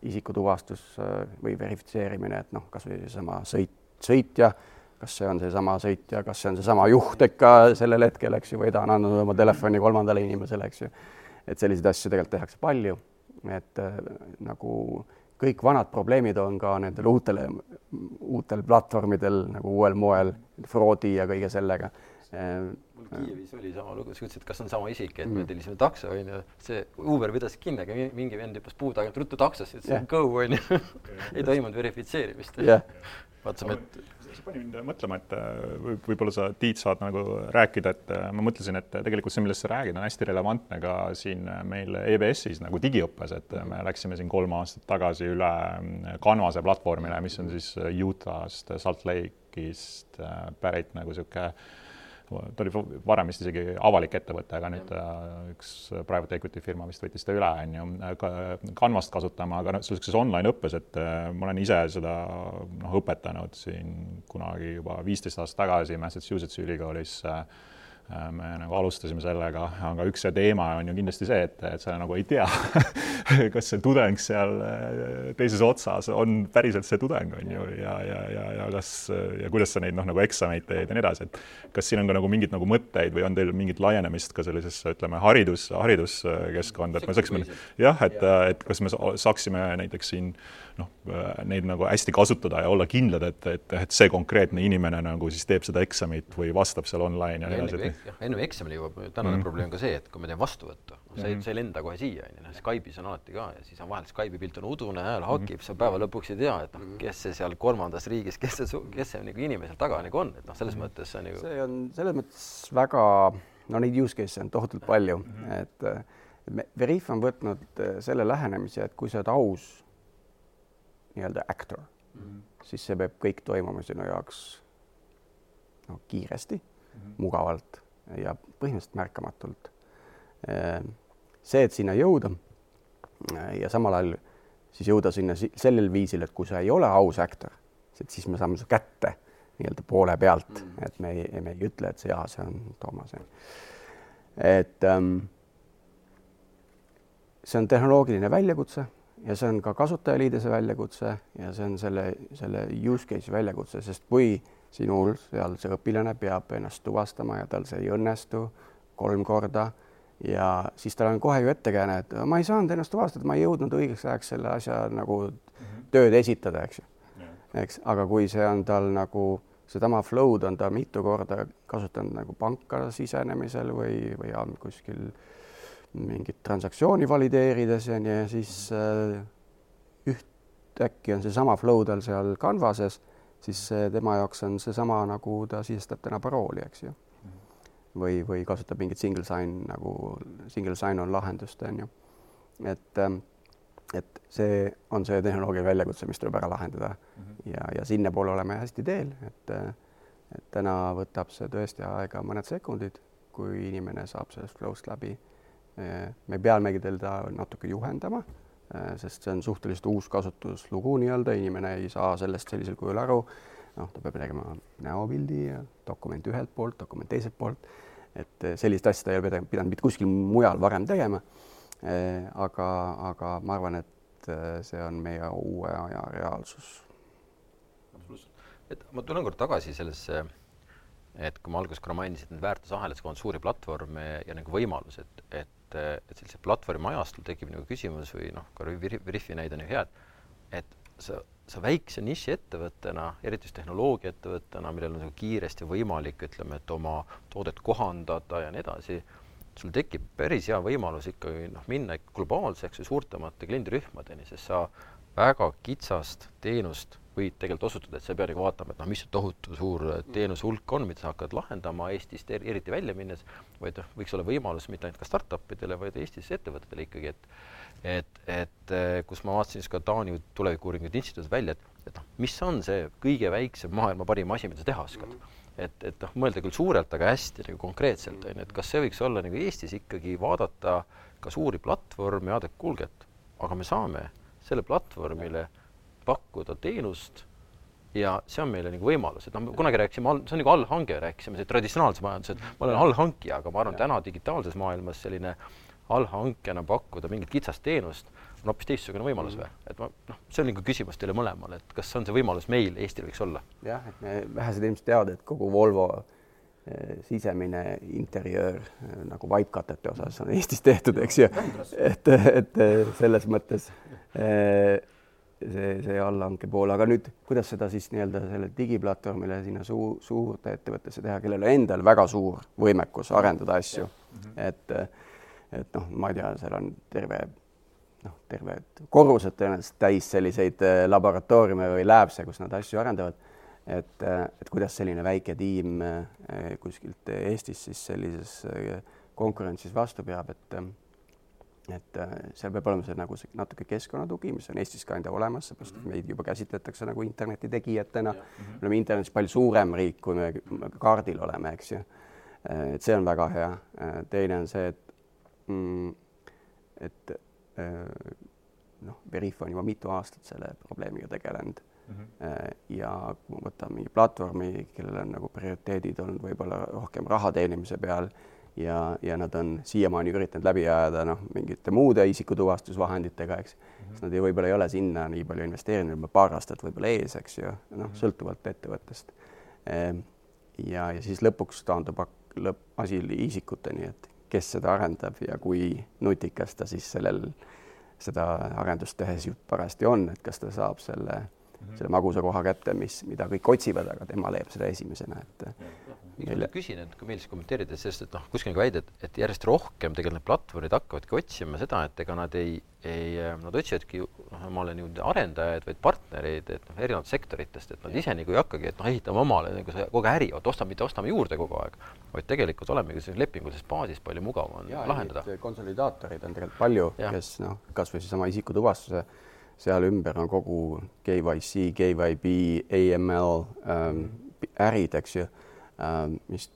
isikutuvastus äh, või verifitseerimine, et noh, kasvõi seesama sõit, sõitja äh, kas see on seesama sõitja, kas see on seesama juht ikka sellel hetkel, eks ju, või ta on andnud oma telefoni kolmandale inimesele, eks ju. et selliseid asju tegelikult tehakse palju, et äh, nagu kõik vanad probleemid on ka nendel uutel, uutel platvormidel nagu uuel moel, fraudi ja kõige sellega äh, mul Kiievis oli sama lugu, sa ütlesid, kas on sama isik, et me mm. tellisime takso, onju, see Uber pidas kinni, aga mingi vend hüppas puu tagant ruttu taksosse, ütles yeah. go, onju. ei toimunud verifitseerimist yeah.. vaatasime, et see pani mind mõtlema, et äh, võib, võib-olla sa, Tiit, saad nagu rääkida, et äh, ma mõtlesin, et tegelikult see, millest sa räägid, on hästi relevantne ka siin meil EBS-is nagu digiõppes, et me läksime siin kolm aastat tagasi üle Canvase platvormile, mis on siis Utah'st, Salt Lake'ist äh, pärit nagu niisugune ta oli varem vist isegi avalik ettevõte, aga nüüd üks private equity firma vist võttis ta üle, on ju, Canvast kasutama, aga noh, sellises online õppes, et äh, ma olen ise seda noh, õpetanud siin kunagi juba viisteist aastat tagasi Massachusettsi ülikoolis äh, Äh, me nagu alustasime sellega, aga üks see teema on ju kindlasti see, et, et sa nagu ei tea (laughs) kas see tudeng seal äh, teises otsas on päriselt see tudeng, on ju, ja, ja, ja, ja kas ja kuidas sa neid noh, nagu eksameid teed ja nii edasi, et kas siin on ka nagu mingeid nagu mõtteid või on teil mingit laienemist ka sellisesse, ütleme, haridus, hariduskeskkonda, et me saaksime jah, et, et kas me saaksime näiteks siin noh, neid nagu hästi kasutada ja olla kindlad, et, et, et see konkreetne inimene nagu siis teeb seda eksamit või vastab seal online ja nii edasi jah, enne eksamile jõuab, tänane mm -hmm. probleem ka see, et kui ma teen vastuvõttu, sa ei mm, -hmm. sa ei lenda kohe siia, onju, noh, Skype'is on alati ka ja siis on vahel Skype'i pilt on udune, hääl hakib, sa päeva lõpuks ei tea, et noh, mhm. kes see seal kolmandas riigis, kes see, kes see nagu inimene seal taga nagu on, et noh, selles mm -hmm. mõttes see on ju. see on selles mõttes väga, no neid use case'e on tohutult palju mm, -hmm. et Veriff on võtnud äh, selle lähenemise, et kui sa oled aus nii-öelda actor mm, -hmm. siis see peab kõik toimuma sinu jaoks no kiiresti mm, -hmm. mugavalt ja põhimõtteliselt märkamatult. Ehm, see, et sinna jõuda äh, ja samal ajal siis jõuda sinna sellel viisil, et kui sa ei ole aus aktor, et siis me saame su kätte nii-öelda poole pealt mm, -hmm. et me ei, me ei ütle, et see, jaa, see on Toomas. et ähm, see on tehnoloogiline väljakutse ja see on ka kasutajaliidese väljakutse ja see on selle, selle use case'i väljakutse, sest kui äh, sinul seal see õpilane peab ennast tuvastama ja tal see ei õnnestu kolm korda ja siis tal on kohe ju ettekääne, et ma ei saanud ennast tuvastada, ma ei jõudnud õigeks ajaks selle asja nagu mm -hmm. tööd esitada, eks ju yeah.. eks, aga kui see on tal nagu sedama flow'd on ta mitu korda kasutanud nagu panka sisenemisel või, või on kuskil mingit transaktsiooni valideerides ja nii, siis äh, ühtäkki on seesama flow tal seal Canvases siis tema jaoks on seesama, nagu ta sisestab täna parooli, eks ju. või, või kasutab mingit single sign nagu single lahendust, on ju. et, ähm, et see on see tehnoloogia väljakutse, mis tuleb ära lahendada mm -hmm. ja, ja sinnapoole oleme hästi teel, et, et täna võtab see tõesti aega mõned sekundid, kui inimene saab sellest flow'st läbi. Me peamegi teda natuke juhendama Äh, sest see on suhteliselt uus kasutuslugu nii-öelda, inimene ei saa sellest sellisel kujul aru. noh, ta peab tegema näopildi ja dokument ühelt poolt, dokument teiselt poolt. et äh, sellist asja ta ei ole pidanud mitte kuskil mujal varem tegema. Äh, aga, aga ma arvan, et see on meie uue aja reaalsus. absoluutselt, et ma tulen kord tagasi sellesse et kui ma alguses korra mainisin, et need väärtusahelad on suuri platvorme ja nagu võimalused, et et, et sellise platvormi ajastul tekib nagu küsimus või noh, ka Veriffi näide on ju hea, et et sa, sa väikse nišiettevõttena, eriti just tehnoloogiaettevõttena, millel on nagu kiiresti võimalik, ütleme, et oma toodet kohandada ja nii edasi, sul tekib päris hea võimalus ikkagi noh, minna globaalseks või suurtemate kliendirühmadeni, sest sa väga kitsast teenust võid tegelikult osutada, et sa ei pea nagu vaatama, et noh, mis see tohutu suur teenuse hulk on, mida sa hakkad lahendama Eestist er eriti välja minnes, vaid noh, võiks olla võimalus mitte ainult ka startup idele, vaid Eestis ettevõtetele ikkagi, et et, et kus ma vaatasin siis ka Taani tulevikuuuringute instituudis välja, et, et noh, mis on see kõige väiksem maailma parim asi, mida sa teha oskad? Mm. -hmm et, et noh, mõelda küll suurelt, aga hästi nagu konkreetselt on ju, et kas see võiks olla nagu Eestis ikkagi vaadata ka suuri platvorme vaadata, kuulge, et aga me saame selle platvormile pakkuda teenust ja see on meile nagu võimalus, et noh, kunagi rääkisime, see on nagu allhange, rääkisime traditsionaalses majanduses, et ma olen allhankija, aga ma arvan, täna digitaalses maailmas selline allhankena pakkuda mingit kitsast teenust on hoopis teistsugune võimalus või? et ma noh, see on nagu küsimus teile mõlemale, et kas on see võimalus meil, Eestil võiks olla? jah, et me vähesed ilmselt teavad, et kogu Volvo eh, sisemine interjöör eh, nagu vaipkatete osas on Eestis tehtud, eks ju, et, et selles mõttes see, see allhanke pool, aga nüüd, kuidas seda siis nii-öelda selle digiplatvormile sinna suu-, suurde ettevõttesse teha, kellel endal väga suur võimekus arendada asju, et et noh, ma ei tea, seal on terve noh, terved korrused tõenäoliselt täis selliseid äh, laboratooriume või labs'e, kus nad asju arendavad. et, äh, et kuidas selline väike tiim äh, kuskilt Eestis siis sellises konkurentsis vastu peab, et et äh, seal peab olema see nagu see natuke keskkonnatugi, mis on Eestis ka enda olemas, seepärast et meid juba käsitletakse nagu interneti tegijatena. me oleme internetis palju suurem riik, kui me kaardil oleme, eks ju. Äh, et see on väga hea. Äh, teine on see, et mm, et noh, Veriff on juba mitu aastat selle probleemiga tegelenud mm. -hmm. ja kui ma võtan mingi platvormi, kellel on nagu prioriteedid olnud võib-olla rohkem raha teenimise peal ja, ja nad on siiamaani üritanud läbi ajada noh, mingite muude isikutuvastusvahenditega, eks mm, -hmm. nad ei, võib-olla ei ole sinna nii palju investeerinud, paar aastat võib-olla ees, eks ju, noh, mhm. sõltuvalt ettevõttest. Ehm, ja, ja siis lõpuks taandub lõpp, asi isikuteni, et kes seda arendab ja kui nutikas ta siis sellel, seda arendust tehes parajasti on, et kas ta saab selle mm, -hmm. selle magusa koha kätte, mis, mida kõik otsivad, aga tema leiab seda esimesena, et miks ma küsin, et kui meeldis kommenteerida, sest et noh, kuskil on ka väide, et, et järjest rohkem tegelikult need platvormid hakkavadki otsima seda, et ega nad ei, ei, nad otsivadki, noh, ma olen ju arendajaid, vaid partnereid, et noh, erinevatest sektoritest, et nad ise nagu ei hakkagi, et noh, ehitame omale nagu see kogu äri, vot ostame, mitte ostame juurde kogu aeg, vaid tegelikult olemegi sellises lepingulises baasis palju mugavam on ja, lahendada. konsolidaatorid on tegelikult palju, kes noh, kasvõi seesama isikutuvastuse seal ümber on kogu KYC, KYB, AML ähm, ärid, eks ju mis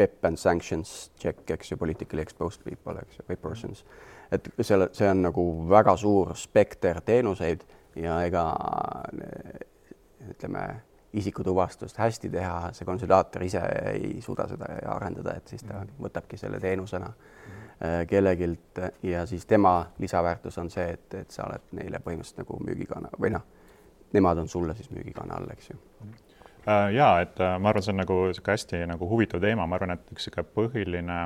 PEP and sanctions check, eks ju, politically exposed people, eks ju, või persons. et selle, see on nagu väga suur spekter teenuseid ja ega ütleme, isikutuvastust hästi teha, see konsulaator ise ei suuda seda arendada, et siis ta mhm. võtabki selle teenusena mm. kellegilt ja siis tema lisaväärtus on see, et, et sa oled neile põhimõtteliselt nagu müügikanal või noh, nemad on sulle siis müügikanal, eks ju mm. Äh, ja et äh, ma arvan, see on nagu niisugune hästi nagu huvitav teema, ma arvan, et üks niisugune põhiline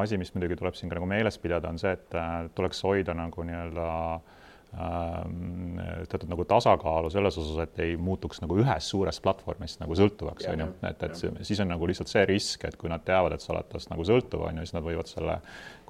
asi, mis muidugi tuleb siin ka nagu meeles pidada, on see, et äh, tuleks hoida nagu nii-öelda ähm, teatud nagu tasakaalu selles osas, et ei muutuks nagu ühest suurest platvormist nagu sõltuvaks, on ju, et, et ja. siis on nagu lihtsalt see risk, et kui nad teavad, et sa oled tast nagu sõltuv, on ju, siis nad võivad selle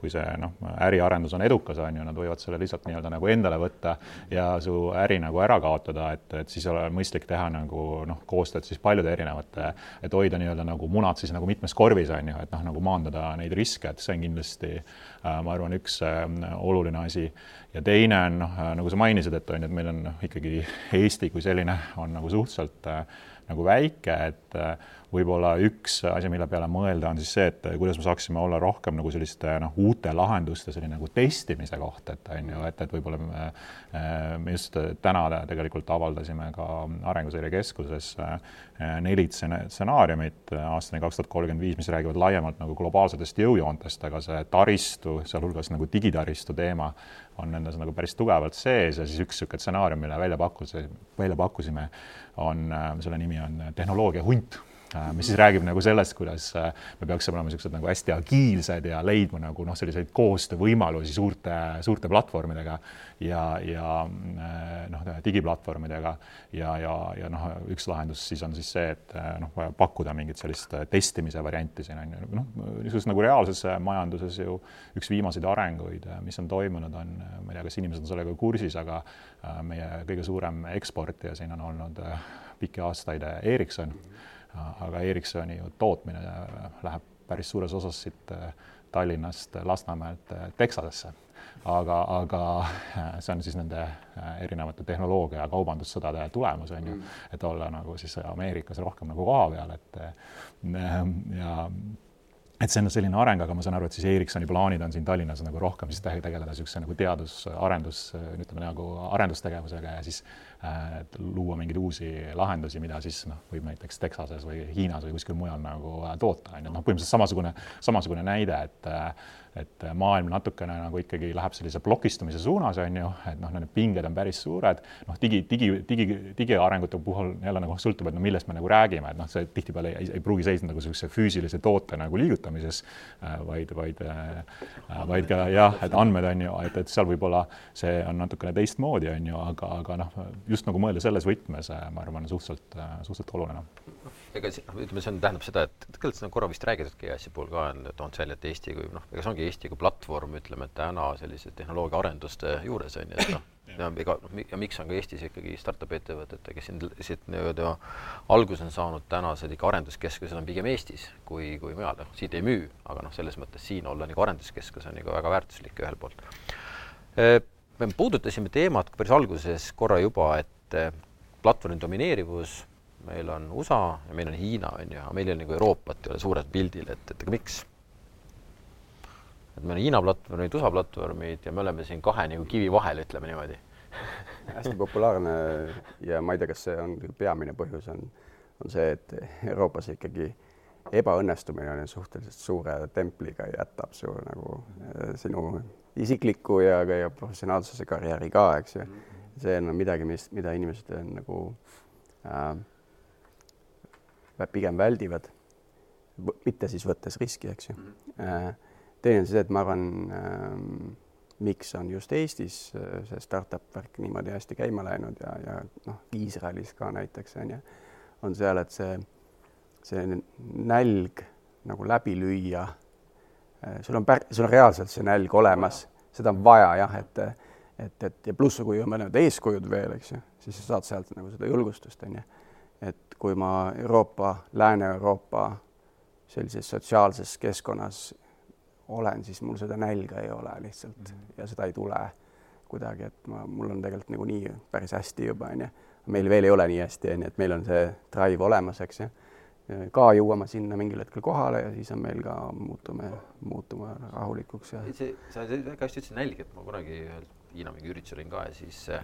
kui see noh, äriarendus on edukas, on ju, nad võivad selle lihtsalt nii-öelda nagu endale võtta ja su äri nagu ära kaotada, et, et siis ole mõistlik teha nagu noh, koostööd siis paljude erinevate, et hoida nii-öelda nagu munad siis nagu mitmes korvis, on ju, et noh, nagu maandada neid riske, et see on kindlasti äh, ma arvan, üks äh, oluline asi. ja teine on noh, äh, nagu sa mainisid, et on ju, et meil on ikkagi Eesti kui selline on nagu suhteliselt nagu väike, et võib-olla üks asi, mille peale mõelda, on siis see, et kuidas me saaksime olla rohkem nagu selliste noh, uute lahenduste selline nagu testimise koht, et on ju, et, et võib-olla me, me just täna tegelikult avaldasime ka Arenguseire Keskuses eh, neli stsenaariumit aastani kaks tuhat kolmkümmend viis, mis räägivad laiemalt nagu globaalsetest jõujoontest, aga see taristu, sealhulgas nagu digitaristu teema on nendes nagu päris tugevalt sees ja siis üks niisugune stsenaarium, mille välja pakkus, välja pakkusime, on, selle nimi on tehnoloogia hunt. Äh, mis siis räägib nagu sellest, kuidas äh, me peaksime olema niisugused nagu hästi agiilsed ja leidma nagu noh, selliseid koostöövõimalusi suurte, suurte platvormidega ja, ja äh, noh, digiplatvormidega ja, ja, ja noh, üks lahendus siis on siis see, et noh, pakkuda mingit sellist testimise varianti siin on ju, noh, niisuguses nagu reaalses majanduses ju üks viimaseid arenguid, mis on toimunud, on, ma ei tea, kas inimesed on sellega kursis, aga meie kõige suurem eksportija siin on olnud pikki aastaid Ericsson mm. -hmm aga Ericssoni ju tootmine läheb päris suures osas siit äh, Tallinnast Lasnamäelt äh, Texasesse. aga, aga äh, see on siis nende erinevate tehnoloogia ja kaubandussõdade tulemus on ju, mm. et olla nagu siis Ameerikas rohkem nagu kohapeal, et ja et see on selline areng, aga ma saan aru, et siis Ericssoni plaanid on siin Tallinnas nagu rohkem siis tegeleda niisuguse nagu teadus-arendus, ütleme nagu arendustegevusega ja siis äh, luua mingeid uusi lahendusi, mida siis noh, võib näiteks Texases või Hiinas või kuskil mujal nagu toota, on ju, noh, põhimõtteliselt samasugune, samasugune näide, et et maailm natukene nagu ikkagi läheb sellise plokistumise suunas, on ju, et noh, need pinged on päris suured, noh, digi, digi, digi, digiarengute puhul jälle nagu sõltub, et no millest me nagu räägime, et noh, see tihtipeale ei, ei pruugi seisneda nagu niisuguse füüsilise toote nagu liigutamises, vaid, vaid, vaid ka jah, et andmed on ju, et, et seal võib-olla see on natukene teistmoodi, on ju, aga, aga noh, just nagu mõelda selles võtmes, äh, ma arvan, suhteliselt, suhteliselt oluline ega noh, ütleme, see on, tähendab seda, et tegelikult seda korra vist räägitudki EAS-i puhul ka, on toonud välja, et Eesti kui noh, ega see ongi Eesti kui platvorm, ütleme, et täna sellise tehnoloogia arenduste juures on ju, et noh, ja ega ja miks on ka Eestis ikkagi startup'i ettevõtted, kes siin siit nii-öelda alguse on saanud, tänased ikka arenduskeskused on pigem Eestis kui, kui mujal, noh, siit ei müü, aga noh, selles mõttes siin olla nagu arenduskeskus on nagu väga väärtuslik ühelt poolt. Me puudutasime teemat päris alguses korra juba, et platvormi domineerivus meil on USA ja meil on Hiina, on ju, aga meil ei ole nagu Euroopat ei ole suurel pildil, et, et aga miks? et meil on Hiina platvormid, USA platvormid ja me oleme siin kahe nagu kivi vahel, ütleme niimoodi. (laughs) hästi populaarne ja ma ei tea, kas see on peamine põhjus, on, on see, et Euroopas ikkagi ebaõnnestumine on suhteliselt suure templiga, jätab su nagu äh, sinu isikliku ja, ja professionaalsuse karjääri ka, eks ju. see on midagi, mis, mida inimesed on nagu äh, pigem väldivad, mitte siis võttes riski, eks ju äh,. teine on see, et ma arvan äh, miks on just Eestis äh, see startup värk niimoodi hästi käima läinud ja, ja noh, Iisraelis ka näiteks on ju, on seal, et see, see nälg nagu läbi lüüa. Äh, sul on pär-, sul on reaalselt see nälg olemas, seda on vaja jah, et, et, et ja pluss, kui on mõned eeskujud veel, eks ju, siis sa saad sealt nagu seda julgustust, on ju. et kui ma Euroopa, Lääne-Euroopa sellises sotsiaalses keskkonnas olen, siis mul seda nälga ei ole lihtsalt mm -hmm. ja seda ei tule kuidagi, et ma, mul on tegelikult nagunii päris hästi juba onju. meil veel ei ole nii hästi onju, et meil on see drive olemas, eks ju. Ka jõuame sinna mingil hetkel kohale ja siis on meil ka muutume, muutume rahulikuks ja. see, sa väga hästi ütlesid nälg, et ma kunagi ühel Hiina mingi üritusel olin ka ja siis äh,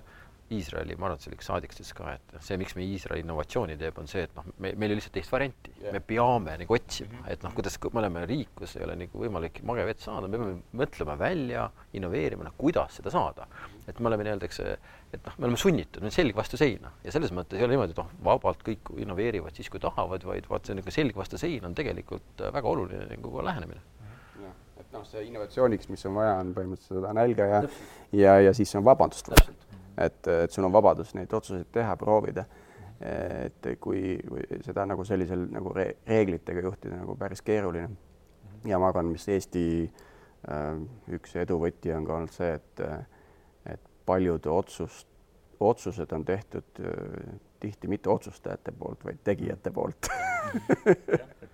Iisraeli, ma arvan, et see oli üks saadik ütles ka, et see, miks me Iisraeli innovatsiooni teeb, on see, et noh, me, meil ei ole lihtsalt teist varianti. Yeah., me peame nagu otsima mm, -hmm. et noh, kuidas me oleme riik, kus ei ole nagu võimalik magevett saada, me peame mõtlema välja, innoveerima, noh, kuidas seda saada. et me oleme nii-öelda, eks, et noh, me oleme sunnitud, me selg vastu seina. Ja selles mõttes ei ole niimoodi, et noh, vabalt kõik innoveerivad siis, kui tahavad, vaid vaat see nagu selg vastu sein on tegelikult väga oluline nagu lähenemine. Et noh, see innovatsiooniks, mis on vaja, on põhimõtteliselt seda nälga ja, ja, ja siis on vabandust. Vaja et, et sul on vabadus neid otsuseid teha, proovida. et kui, kui seda nagu sellisel nagu re reeglitega juhtida nagu päris keeruline. ja ma arvan, mis Eesti äh, üks eduvõti on ka olnud see, et, et paljud otsust, otsused on tehtud äh, tihti mitte otsustajate poolt, vaid tegijate poolt (laughs)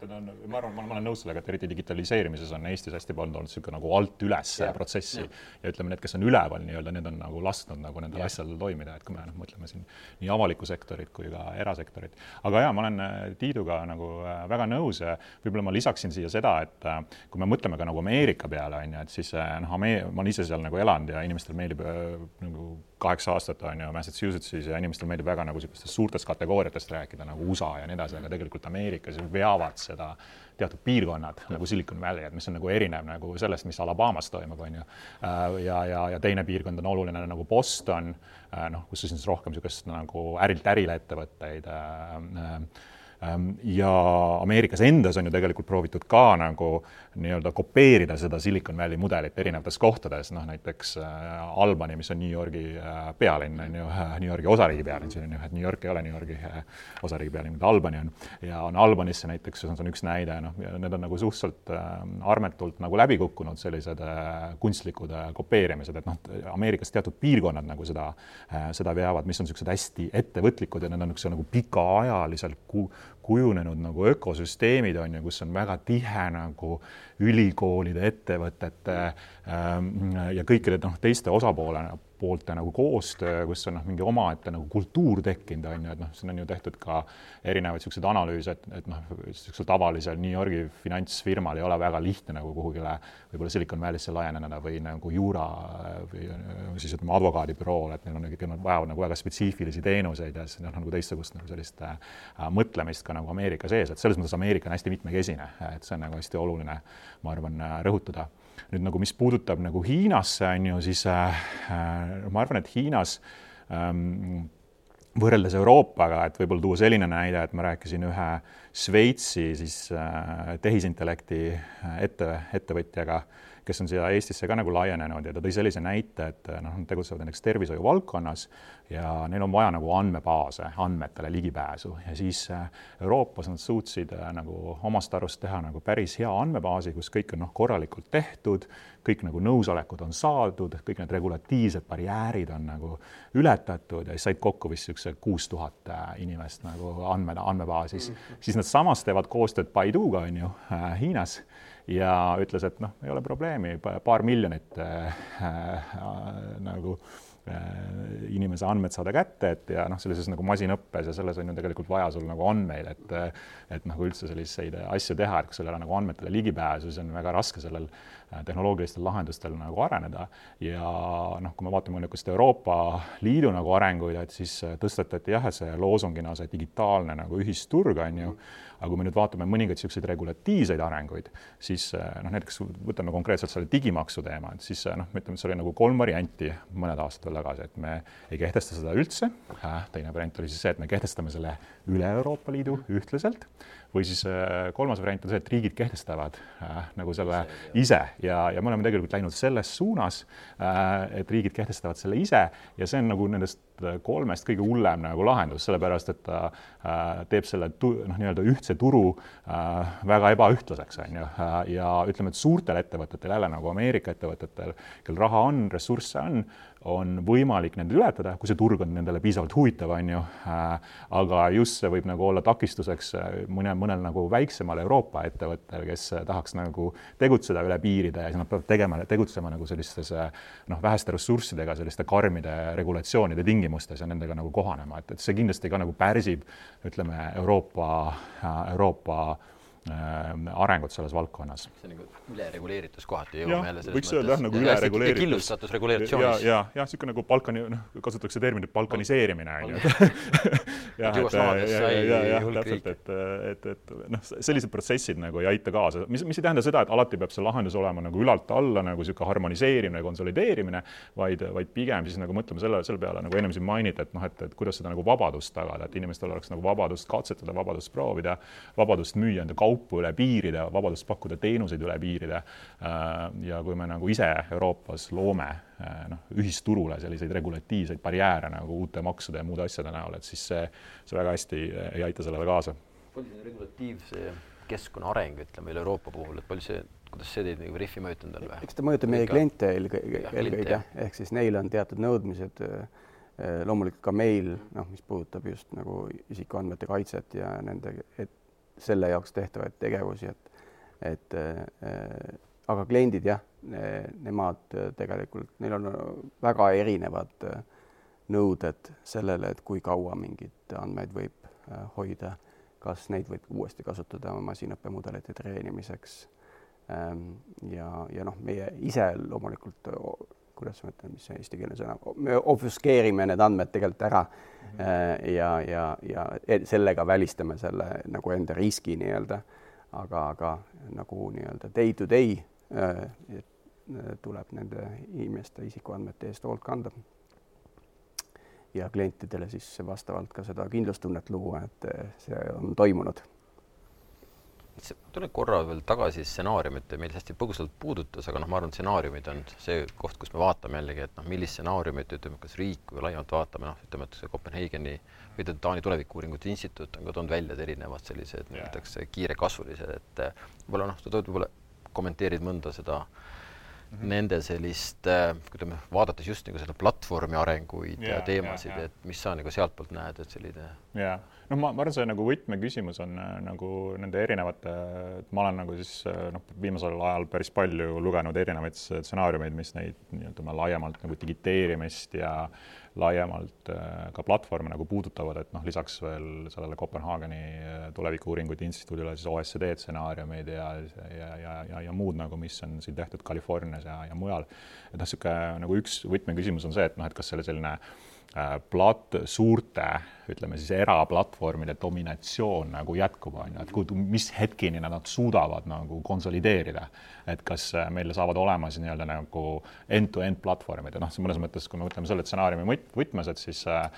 et on, ma arvan, ma olen nõus sellega, et eriti digitaliseerimises on Eestis hästi palju olnud niisugune nagu alt üles ja, protsessi ja. ja ütleme, need, kes on üleval nii-öelda, need on nagu lasknud nagu nendel asjadel toimida, et kui me noh, mõtleme siin nii avalikku sektorit kui ka erasektorit. aga jaa, ma olen äh, Tiiduga nagu äh, väga nõus ja võib-olla ma lisaksin siia seda, et äh, kui me mõtleme ka nagu Ameerika peale, on ju, et siis noh, ma olen ise seal nagu elanud ja inimestele meeldib nagu kaheksa aastat on ju Massachusettsis ja inimestele meeldib väga nagu niisugustest suurtest kategooriatest rääkida nagu USA ja nii edasi, aga tegelikult Ameerikas veavad seda teatud piirkonnad nagu Silicon Valley, et mis on nagu erinev nagu sellest, mis Alabamas toimub, on ju. Äh, ja, ja, ja teine piirkond on oluline nagu Boston, äh, noh, kus siis rohkem niisugust nagu ärilt ärile ettevõtteid äh, Ehm, ja Ameerikas endas on ju tegelikult proovitud ka nagu nii-öelda kopeerida seda Silicon Valley mudelit erinevates kohtades, noh näiteks äh, Albany, mis on New Yorgi äh, pealinn, on ju, äh, (laughs) New Yorgi osariigi pealinn, siin on ju, et New York ei ole New Yorgi osariigi pealinn, vaid Albany on. ja on Albanisse näiteks, see on üks näide, noh, need on nagu suhteliselt armetult nagu läbi kukkunud, sellised kunstlikud kopeerimised, et noh, Ameerikas teatud piirkonnad nagu seda, seda veavad, mis on niisugused hästi ettevõtlikud ja need on niisuguse nagu pikaajaliselt ku-, kujunenud nagu ökosüsteemid on ju, kus on väga tihe nagu ülikoolide, ettevõtete ähm, ja kõikide noh, teiste osapoole, poolte nagu koostöö, kus on noh, mingi omaette nagu kultuur tekkinud, on ju, et noh, siin on ju tehtud ka erinevaid niisuguseid analüüse, et, et noh, niisugusel tavalisel New Yorgi finantsfirmal ei ole väga lihtne nagu kuhugile võib-olla Silicon Valley'sse laieneda või nagu juura või siis ütleme, advokaadibürool, et neil on ikkagi, nad vajavad nagu väga spetsiifilisi teenuseid ja siis noh, nagu teistsugust nagu sellist äh, mõtlemist ka nagu Ameerika sees, et selles mõttes Ameerika on hästi mitmekesine, et see on nagu hästi oluline, ma arvan, rõhutada nüüd nagu, mis puudutab nagu Hiinasse, on ju, siis äh, ma arvan, et Hiinas ähm, võrreldes Euroopaga, et võib-olla tuua selline näide, et ma rääkisin ühe Šveitsi siis äh, tehisintellekti äh, ette, ettevõtjaga äh,, kes on siia Eestisse ka nagu laienenud ja ta tõi sellise näite, et noh, nad tegutsevad näiteks tervishoiu valdkonnas ja neil on vaja nagu andmebaase, andmetele ligipääsu ja siis äh, Euroopas nad suutsid äh, nagu omast arust teha nagu päris hea andmebaasi, kus kõik on noh, korralikult tehtud, kõik nagu nõusolekud on saadud, kõik need regulatiivsed barjäärid on nagu ületatud ja siis said kokku vist niisuguse kuus tuhat inimest nagu andme, andmebaasis mm. -hmm. siis nad samas teevad koostööd Baiduga, on ju, Hiinas ja ütles, et noh, ei ole probleemi, paar miljonit äh, äh, nagu inimese andmed saada kätte, et ja noh, sellises nagu masinõppes ja selles on ju tegelikult vaja sul nagu andmeid, et et nagu üldse selliseid asju teha, et kui sul ei ole nagu andmetele ligipääsu, siis on väga raske sellel tehnoloogilistel lahendustel nagu areneda. Ja noh, kui me vaatame niisugust Euroopa Liidu nagu arenguid, et siis tõstatati jah, see loosungina see digitaalne nagu ühisturg on ju, aga kui me nüüd vaatame mõningaid niisuguseid regulatiivseid arenguid, siis eh, noh, näiteks võtame konkreetselt selle digimaksu teema, et siis eh, noh, ütleme, et see oli nagu kolm varianti mõned aastad veel tagasi, et me ei kehtesta seda üldse, teine variant oli siis see, et me kehtestame selle üle Euroopa Liidu ühtlaselt või siis äh, kolmas variant on see, et riigid kehtestavad äh, nagu selle ise ja, ja me oleme tegelikult läinud selles suunas äh,, et riigid kehtestavad selle ise. Ja see on nagu nendest kolmest kõige hullem nagu lahendus, sellepärast et ta äh, teeb selle noh, nii-öelda ühtse turu äh, väga ebaühtlaseks, on ju, äh, ja ütleme, et suurtel ettevõtetel jälle nagu Ameerika ettevõtetel, kel raha on, ressursse on, on võimalik nende ületada, kui see turg on nendele piisavalt huvitav, on ju. Äh, aga just see võib nagu olla takistuseks äh, mõne, mõnel nagu väiksemal Euroopa ettevõttel, kes äh, tahaks nagu tegutseda üle piiride ja siis nad peavad tegema, tegutsema nagu sellistes noh, väheste ressurssidega, selliste karmide regulatsioonide tingimustes ja nendega nagu kohanema, et, et see kindlasti ka nagu pärsib, ütleme Euroopa, Euroopa arengut selles valdkonnas. see on nagu ülereguleeritud kohati jõuame jälle selles võiks mõttes. öelda jah, nagu ülereguleeritud. killustatus regulatsioonis. ja, ja, niisugune nagu balkani, noh, kasutatakse terminit balkaniseerimine, on ju. (laughs) (laughs) jah, et ja, ja, jah, täpselt, et, et, et noh, sellised protsessid nagu ei aita kaasa, mis, mis ei tähenda seda, et alati peab see lahendus olema nagu ülalt alla nagu niisugune harmoniseerimine, konsolideerimine, vaid, vaid pigem siis nagu mõtleme selle, selle peale, nagu ennem siin mainiti, et noh, et, et kuidas seda nagu vabadust tagada, et inimestel oleks nagu vabadust katsetada, vabadust proovida, vabadust müüa enda kaupu üle piiride, vabadust pakkuda teenuseid üle piiride. Äh, ja kui me nagu ise Euroopas loome äh, noh, ühisturule selliseid regulatiivseid barjääre nagu uute maksude ja muude asjade näol, et siis see, see väga hästi ei aita sellele kaasa. palju see regulatiivse keskkonna areng, ütleme üle Euroopa puhul, et palju see, kuidas see teid nagu Riffi mõjutanud on või? eks ta mõjutab meie kliente eelkõige, eelkõige, ehk siis neil on teatud nõudmised äh, loomulikult ka meil, noh, mis puudutab just nagu isikuandmete kaitset ja nende, et selle jaoks tehtavaid tegevusi, et, et äh, aga kliendid jah ne,, nemad tegelikult, neil on väga erinevad äh, nõuded sellele, et kui kaua mingeid andmeid võib äh, hoida, kas neid võib uuesti kasutada masinõppemudelite treenimiseks ähm,. ja, ja noh, meie ise loomulikult kuidas ma ütlen, mis see eestikeelne sõna, me obfuskeerime need andmed tegelikult ära mm -hmm. ja, ja, ja sellega välistame selle nagu enda riski nii-öelda, aga, aga nagu nii-öelda day to day äh, tuleb nende inimeste isikuandmete eest hoolt kanda. ja klientidele siis vastavalt ka seda kindlustunnet luua, et see on toimunud tulen korra veel tagasi stsenaariumite, meil hästi põgusalt puudutas, aga noh, ma arvan, et stsenaariumid on see koht, kus me vaatame jällegi, et noh, millist stsenaariumit, ütleme, kas riik või laiemalt vaatame, noh, ütleme, et see Kopenhaageni või Taani Tulevikuuuringute Instituut on ka toonud välja erinevad sellised yeah. näiteks kiirekasvulised, et võib-olla noh, sa tood võib-olla kommenteerid mõnda seda mm -hmm. nende sellist, ütleme, vaadates just nagu seda platvormi arenguid yeah, ja teemasid yeah,, yeah. et mis sa nagu sealtpoolt näed, et selline. jaa noh, ma, ma arvan, see nagu võtmeküsimus on äh, nagu nende erinevate, ma olen nagu siis äh, noh, viimasel ajal päris palju lugenud erinevaid stsenaariumeid, mis neid nii-öelda laiemalt nagu digiteerimist ja laiemalt äh, ka platvorme nagu puudutavad, et noh, lisaks veel sellele Kopenhaageni tulevikuuuringute instituudile siis OECD stsenaariumid ja, ja, ja, ja, ja muud nagu, mis on siin tehtud Californias ja, ja mujal. et noh, niisugune nagu üks võtmeküsimus on see, et noh, et kas selle selline Äh, plat-, suurte, ütleme siis eraplatvormide dominatsioon nagu jätkub, on ju, et kuhu, mis hetkini nad suudavad nagu konsolideerida. et kas äh, meil saavad olema siis nii-öelda nagu end-to-end platvormid? Ja noh, mõnes mõttes, kui me mõtleme selle stsenaariumi võt-, võtmes, et siis äh,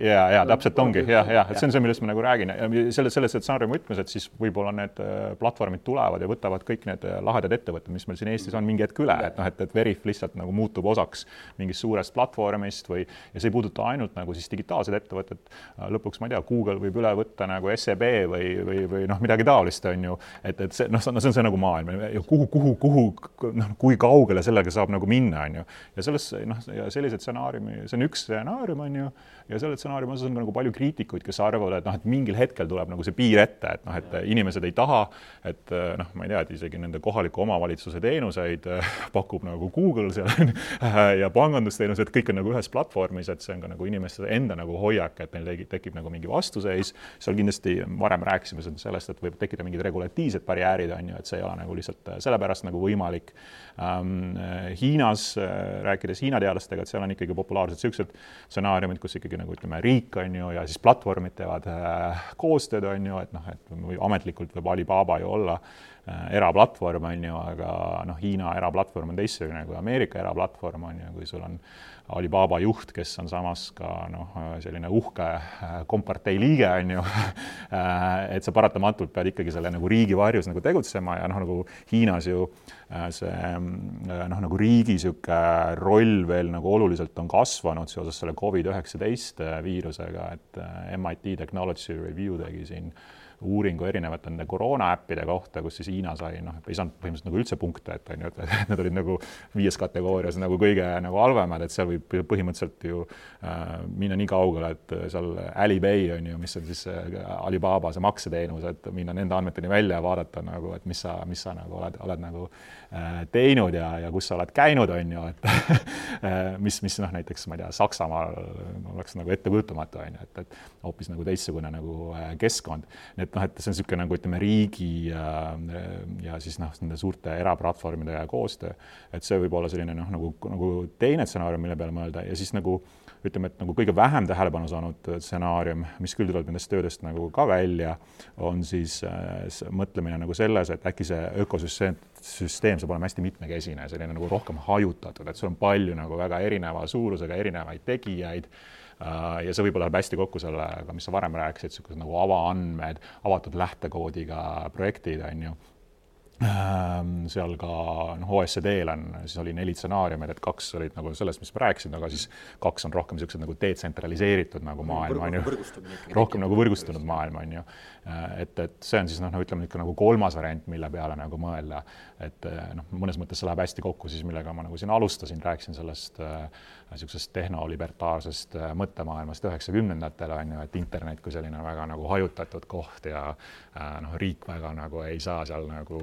ja, ja täpselt ongi jah, jah, et see on see, millest ma nagu räägin. Ja selle, selles stsenaariumi võtmes, et siis võib-olla need platvormid tulevad ja võtavad kõik need lahedad ettevõtted, mis meil siin Eestis on, mingi hetk üle, et noh, et, et Veriff lihtsalt nagu muutub osaks mingist suurest platvormist või, ja see ei puuduta ainult nagu siis digitaalset globaalsed ettevõtted, lõpuks ma ei tea, Google võib üle võtta nagu SEB või, või, või noh, midagi taolist, on ju, et, et see noh, see on see nagu maailm. Ja kuhu, kuhu, kuhu noh, kui kaugele sellega saab nagu minna, on ju. ja selles noh, ja sellised stsenaariumi, see on üks stsenaarium, on ju, ja selle stsenaariumi osas on nagu palju kriitikuid, kes arvavad, et noh, et mingil hetkel tuleb nagu see piir ette, et noh, et inimesed ei taha, et noh, ma ei tea, et isegi nende kohaliku omavalitsuse teenuseid pakub nagu Google seal ja pangandusteenused, kõik on nagu ühes platvormis, et see on ka nagu inimeste enda nagu hoiak, et neil tekib, tekib nagu mingi vastuseis. seal kindlasti varem rääkisime sellest, et võib tekkida mingid regulatiivsed barjäärid, on ju, et see ei ole nagu lihtsalt sellepärast nagu võimalik ähm,. Hiinas, rääkides Hiina teadlastega, et seal on ikkagi populaarsed niisugused stsenaariumid, kus ikkagi nagu ütleme, riik on ju ja siis platvormid teevad äh, koostööd, on ju, et noh, et ametlikult võib Alibaba ju olla äh, Äh, eraplatvorm, on ju, aga noh, Hiina eraplatvorm on teistsugune kui Ameerika eraplatvorm, on ju, kui sul on Alibaba juht, kes on samas ka noh, selline uhke äh, kompartei liige, on ju. (laughs) Äh, et sa paratamatult pead ikkagi selle nagu riigi varjus nagu tegutsema ja noh, nagu Hiinas ju see noh, nagu riigi niisugune roll veel nagu oluliselt on kasvanud seoses selle Covid-19 viirusega, et MIT Technology Review tegi siin uuringu erinevate nende koroonaäppide kohta, kus siis Hiina sai noh, ei saanud põhimõtteliselt nagu üldse punkte, et on ju, et (laughs) nad olid nagu viies kategoorias nagu kõige nagu halvemad, et seal võib põhimõtteliselt ju äh, minna nii kaugele, et seal Alipay on ju, mis on siis äh, Alibaba see makseteenus, et minna nende andmeteni välja ja vaadata nagu, et mis sa, mis sa nagu oled, oled nagu äh, teinud ja, ja kus sa oled käinud, on ju, et (laughs) äh, mis, mis noh, näiteks ma ei tea, Saksamaal oleks nagu ettekujutamatu, on ju, et, et hoopis nagu teistsugune nagu äh, keskkond. et et noh, et see on niisugune nagu ütleme, riigi ja, ja siis noh, nende suurte eraplatvormide koostöö, et see võib olla selline noh, nagu, nagu teine stsenaarium, mille peale mõelda. Ja siis nagu ütleme, et nagu kõige vähem tähelepanu saanud stsenaarium, mis küll tuleb nendest töödest nagu ka välja, on siis äh, mõtlemine nagu selles, et äkki see ökosüsteem, süsteem saab olema hästi mitmekesine, selline nagu rohkem hajutatud, et sul on palju nagu väga erineva suurusega erinevaid tegijaid Äh, ja see võib-olla läheb hästi kokku sellega, mis sa varem rääkisid, niisugused nagu avaandmed, avatud lähtekoodiga projektid, on ju. Ehm, seal ka noh, OSCD-l on, siis oli neli stsenaariumit, et kaks olid nagu sellest, mis ma rääkisin, aga siis kaks on rohkem niisugused nagu detsentraliseeritud nagu maailm on ju, rohkem nagu võrgustunud maailm on ju. Äh, et, et see on siis noh, no ütleme ikka nagu kolmas variant, mille peale nagu mõelda, et äh, noh, mõnes mõttes see läheb hästi kokku siis, millega ma nagu siin alustasin, rääkisin sellest niisugusest äh, tehnolibertaarsest äh, mõttemaailmast üheksakümnendatel on ju, et internet kui selline väga nagu hajutatud koht ja äh, noh, riik väga nagu ei saa seal nagu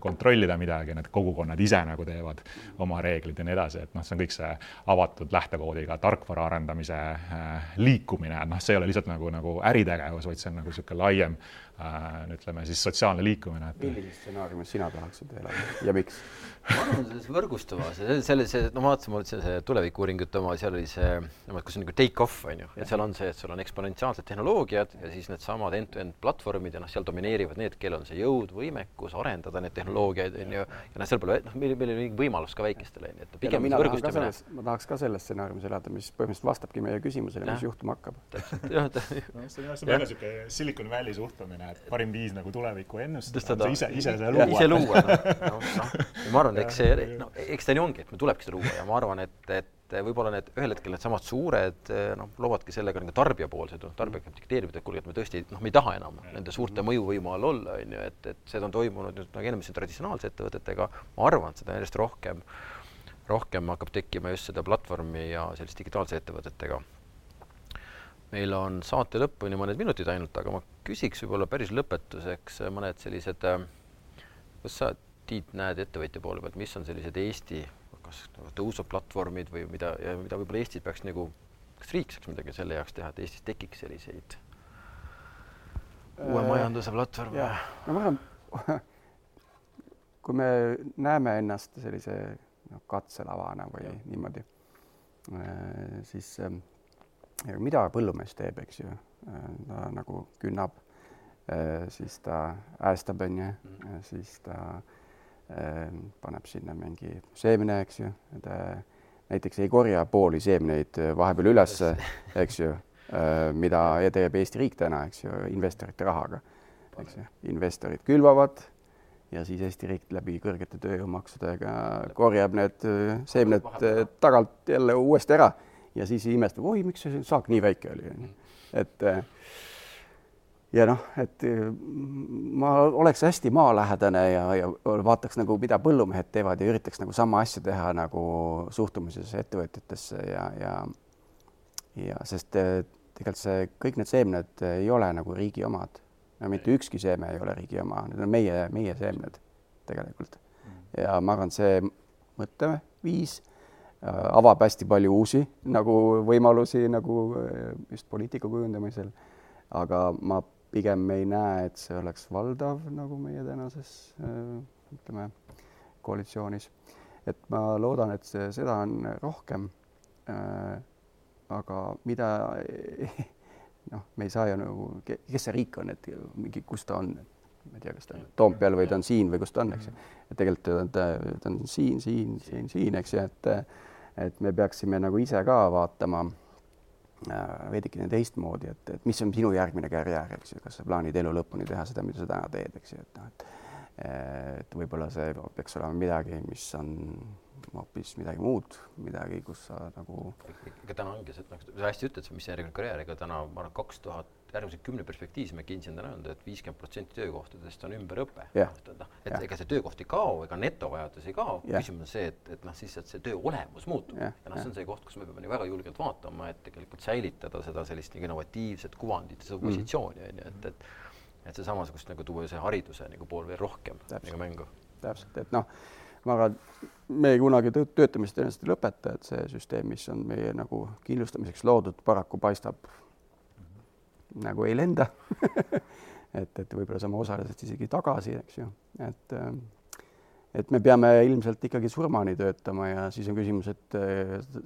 kontrollida midagi, need kogukonnad ise nagu teevad oma reeglid ja nii edasi, et noh, see on kõik see avatud lähtekoodiga tarkvara arendamise liikumine, noh, see ei ole lihtsalt nagu, nagu äritegevus, vaid see on nagu niisugune laiem äh, ütleme siis sotsiaalne liikumine et.... millises stsenaariumis sina tahaksid elada ja miks? ma arvan, selles võrgustuvas, selle, see, no ma vaatasin, mul see, see tulevikuuuringute oma, seal oli see, kus on nagu take off, on ju, et seal on see, et sul on eksponentsiaalsed tehnoloogiad ja siis needsamad end-to-end platvormid ja noh, seal domineerivad need, kellel on see jõud, võimekus arendada neid tehnoloogiaid, on ju, ja noh, seal pole, noh, meil, meil oli võimalus ka väikestele, on ju, et pigem no, võrgustamine. ma tahaks ka selles stsenaariumis elada, mis põhimõtteliselt vastabki meie küsimusele, mis juhtuma hakkab. jah, see on, väga niisugune Silicon Valley suhtumine, et parim viis nagu tulevikku ennustada, ise, ise see luua. ise luua, noh, (laughs) noh, ma arvan, et eks see, no eks ta nii ongi, et meil tulebki seda luua ja ma arvan, et, et võib-olla need ühel hetkel needsamad suured noh, loovadki sellega nagu tarbijapoolsed, noh, tarbija hakkab dikteerima, et kuulge, et me tõesti noh, me ei taha enam nende suurte mõjuvõimu all olla, on ju, et, et seda on toimunud nüüd nagu enamasti traditsionaalsete ettevõtetega, ma arvan, et seda järjest rohkem, rohkem hakkab tekkima just seda platvormi ja selliste digitaalsete ettevõtetega meil on saate lõpuni mõned minutid ainult, aga ma küsiks võib-olla päris lõpetuseks mõned sellised, kas sa Tiit, näed ettevõtja poole pealt, mis on sellised Eesti kas nagu tõusuplatvormid või mida, mida võib-olla Eestis peaks nagu, kas riik saaks midagi selle jaoks teha, et Eestis tekiks selliseid uue äh, majanduse platvorme? no ma arvan, (laughs) kui me näeme ennast sellise noh, katselavana või ja. niimoodi, äh, siis äh, mida põllumees teeb, eks ju, ta nagu künnab, siis ta äästab, onju, mhm. siis ta äh, paneb sinna mingi seemne, eks ju, ta näiteks ei korja pooli seemneid äh, vahepeal üles, (laughs) eks ju, äh, mida teeb Eesti riik täna, eks ju, investorite rahaga, eks ju, investorid külvavad ja siis Eesti riik läbi kõrgete tööjõumaksudega korjab need äh, seemned tagant jälle uuesti ära ja siis imestab, oi, miks see saak nii väike oli, onju. et ja noh, et ma oleks hästi maalähedane ja, ja vaataks nagu, mida põllumehed teevad ja üritaks nagu sama asja teha nagu suhtumises ettevõtjatesse ja, ja ja sest tegelikult see, kõik need seemned ei ole nagu riigi omad. no mitte ükski seeme ei ole riigi oma, need on meie, meie seemned tegelikult. ja ma arvan, see mõtteviis avab hästi palju uusi nagu võimalusi nagu äh, just poliitika kujundamisel. aga ma pigem ei näe, et see oleks valdav nagu meie tänases äh, ütleme koalitsioonis. et ma loodan, et see, seda on rohkem aga mida (laughs) noh, me ei saa ju nagu, kes see riik on, et mingi, kus ta on, ma ei tea, kas ta on Toompeal või ta on siin või kus ta on, eks ju. et tegelikult ta, ta on siin, siin, siin, siin, eks ju, et et me peaksime nagu ise ka vaatama äh, veidikene teistmoodi, et, et mis on sinu järgmine karjäär, eks ju, kas sa plaanid elu lõpuni teha seda, mida sa täna teed, eks ju, et noh, et et võib-olla see peaks olema midagi, mis on hoopis midagi muud, midagi, kus sa nagu. ega täna ongi see, et nagu sa hästi ütled, mis järgmine karjäär, ega täna ma arvan, kaks tuhat, järgmise kümne perspektiivis McKinsey on täna öelnud, et viiskümmend protsenti töökohtadest on ümberõpe. noh, et ega see töökoht ei kao, ega netovajadus ei kao, küsimus on see, et, et noh, et see töö olemus muutub. Ja, ja noh, see on see koht, kus me peame nii väga julgelt vaatama, et tegelikult säilitada seda sellist nagu innovatiivset kuvandit, seda mhm. positsiooni on ju, et, et et see samasugust nagu tuua see hariduse nagu pool veel rohkem nagu mängu. täpselt, et noh ma arvan, me kunagi töötamist ennast ei lõpeta, et see süsteem, mis on meie nagu kindlustamiseks loodud, paraku paistab nagu ei lenda. (laughs) Et, et võib-olla saame osaliselt isegi tagasi, eks ju, et et me peame ilmselt ikkagi surmani töötama ja siis on küsimus, et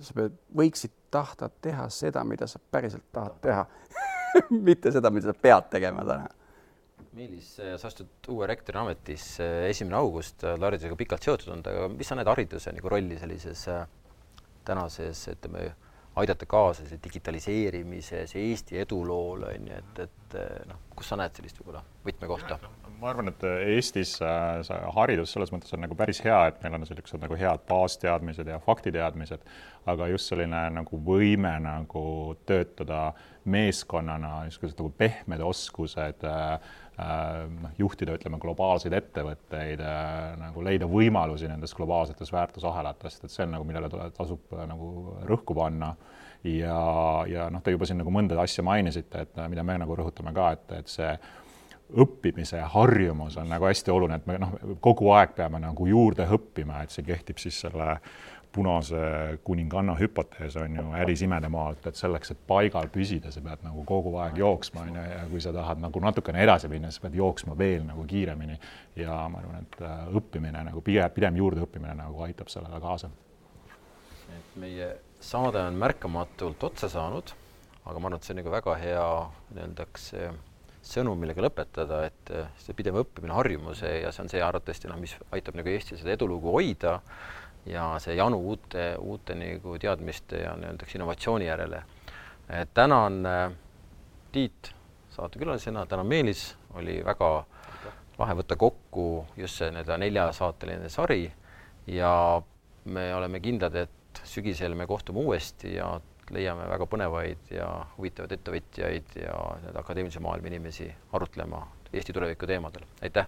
sa pead, võiksid tahta teha seda, mida sa päriselt tahad teha. (laughs) Mitte seda, mida sa pead tegema täna. Meelis, sa astud uue rektori ametisse esimene august, oled haridusega pikalt seotud olnud, aga mis sa näed hariduse nagu rolli sellises äh, tänases, ütleme, aidata kaasa see digitaliseerimises, Eesti eduloole on ju, et, et äh, noh, kus sa näed sellist võib-olla võtmekohta? ma arvan, et Eestis äh, see haridus selles mõttes on nagu päris hea, et meil on sellised nagu head baasteadmised ja faktiteadmised, aga just selline nagu võime nagu töötada meeskonnana, niisugused nagu pehmed oskused Äh, noh, juhtida, ütleme, globaalseid ettevõtteid, äh, nagu leida võimalusi nendes globaalsetes väärtusahelatest, et see on nagu, millele tasub äh, nagu rõhku panna. ja, ja noh, te juba siin nagu mõnda asja mainisite, et mida me nagu rõhutame ka, et, et see õppimise harjumus on nagu hästi oluline, et me noh, kogu aeg peame nagu juurde õppima, et see kehtib siis selle punase kuninganna hüpotees on ju ärisimede maalt, et selleks, et paigal püsida, sa pead nagu kogu aeg jooksma, on ju, ja kui sa tahad nagu natukene edasi minna, siis pead jooksma veel nagu kiiremini. ja ma arvan, et äh, õppimine nagu pidev, pidev juurdeõppimine nagu aitab sellele kaasa. et meie saade on märkamatult otsa saanud, aga ma arvan, et see on nagu väga hea nii-öelda see sõnum, millega lõpetada, et äh, see pidev õppimine, harjumuse ja see on see arvatavasti noh, mis aitab nagu Eestil seda edulugu hoida ja see janu uute, uute nagu teadmiste ja nii-öelda innovatsiooni järele. Eh, tänan eh, Tiit saatekülalisena, tänan Meelis, oli väga lahe võtta kokku just see nii-öelda neljasaateline sari ja me oleme kindlad, et sügisel me kohtume uuesti ja leiame väga põnevaid ja huvitavaid ettevõtjaid ja nii-öelda akadeemilise maailma inimesi arutlema Eesti tuleviku teemadel, aitäh!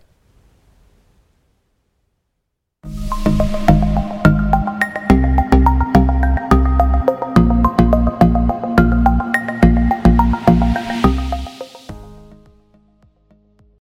thank you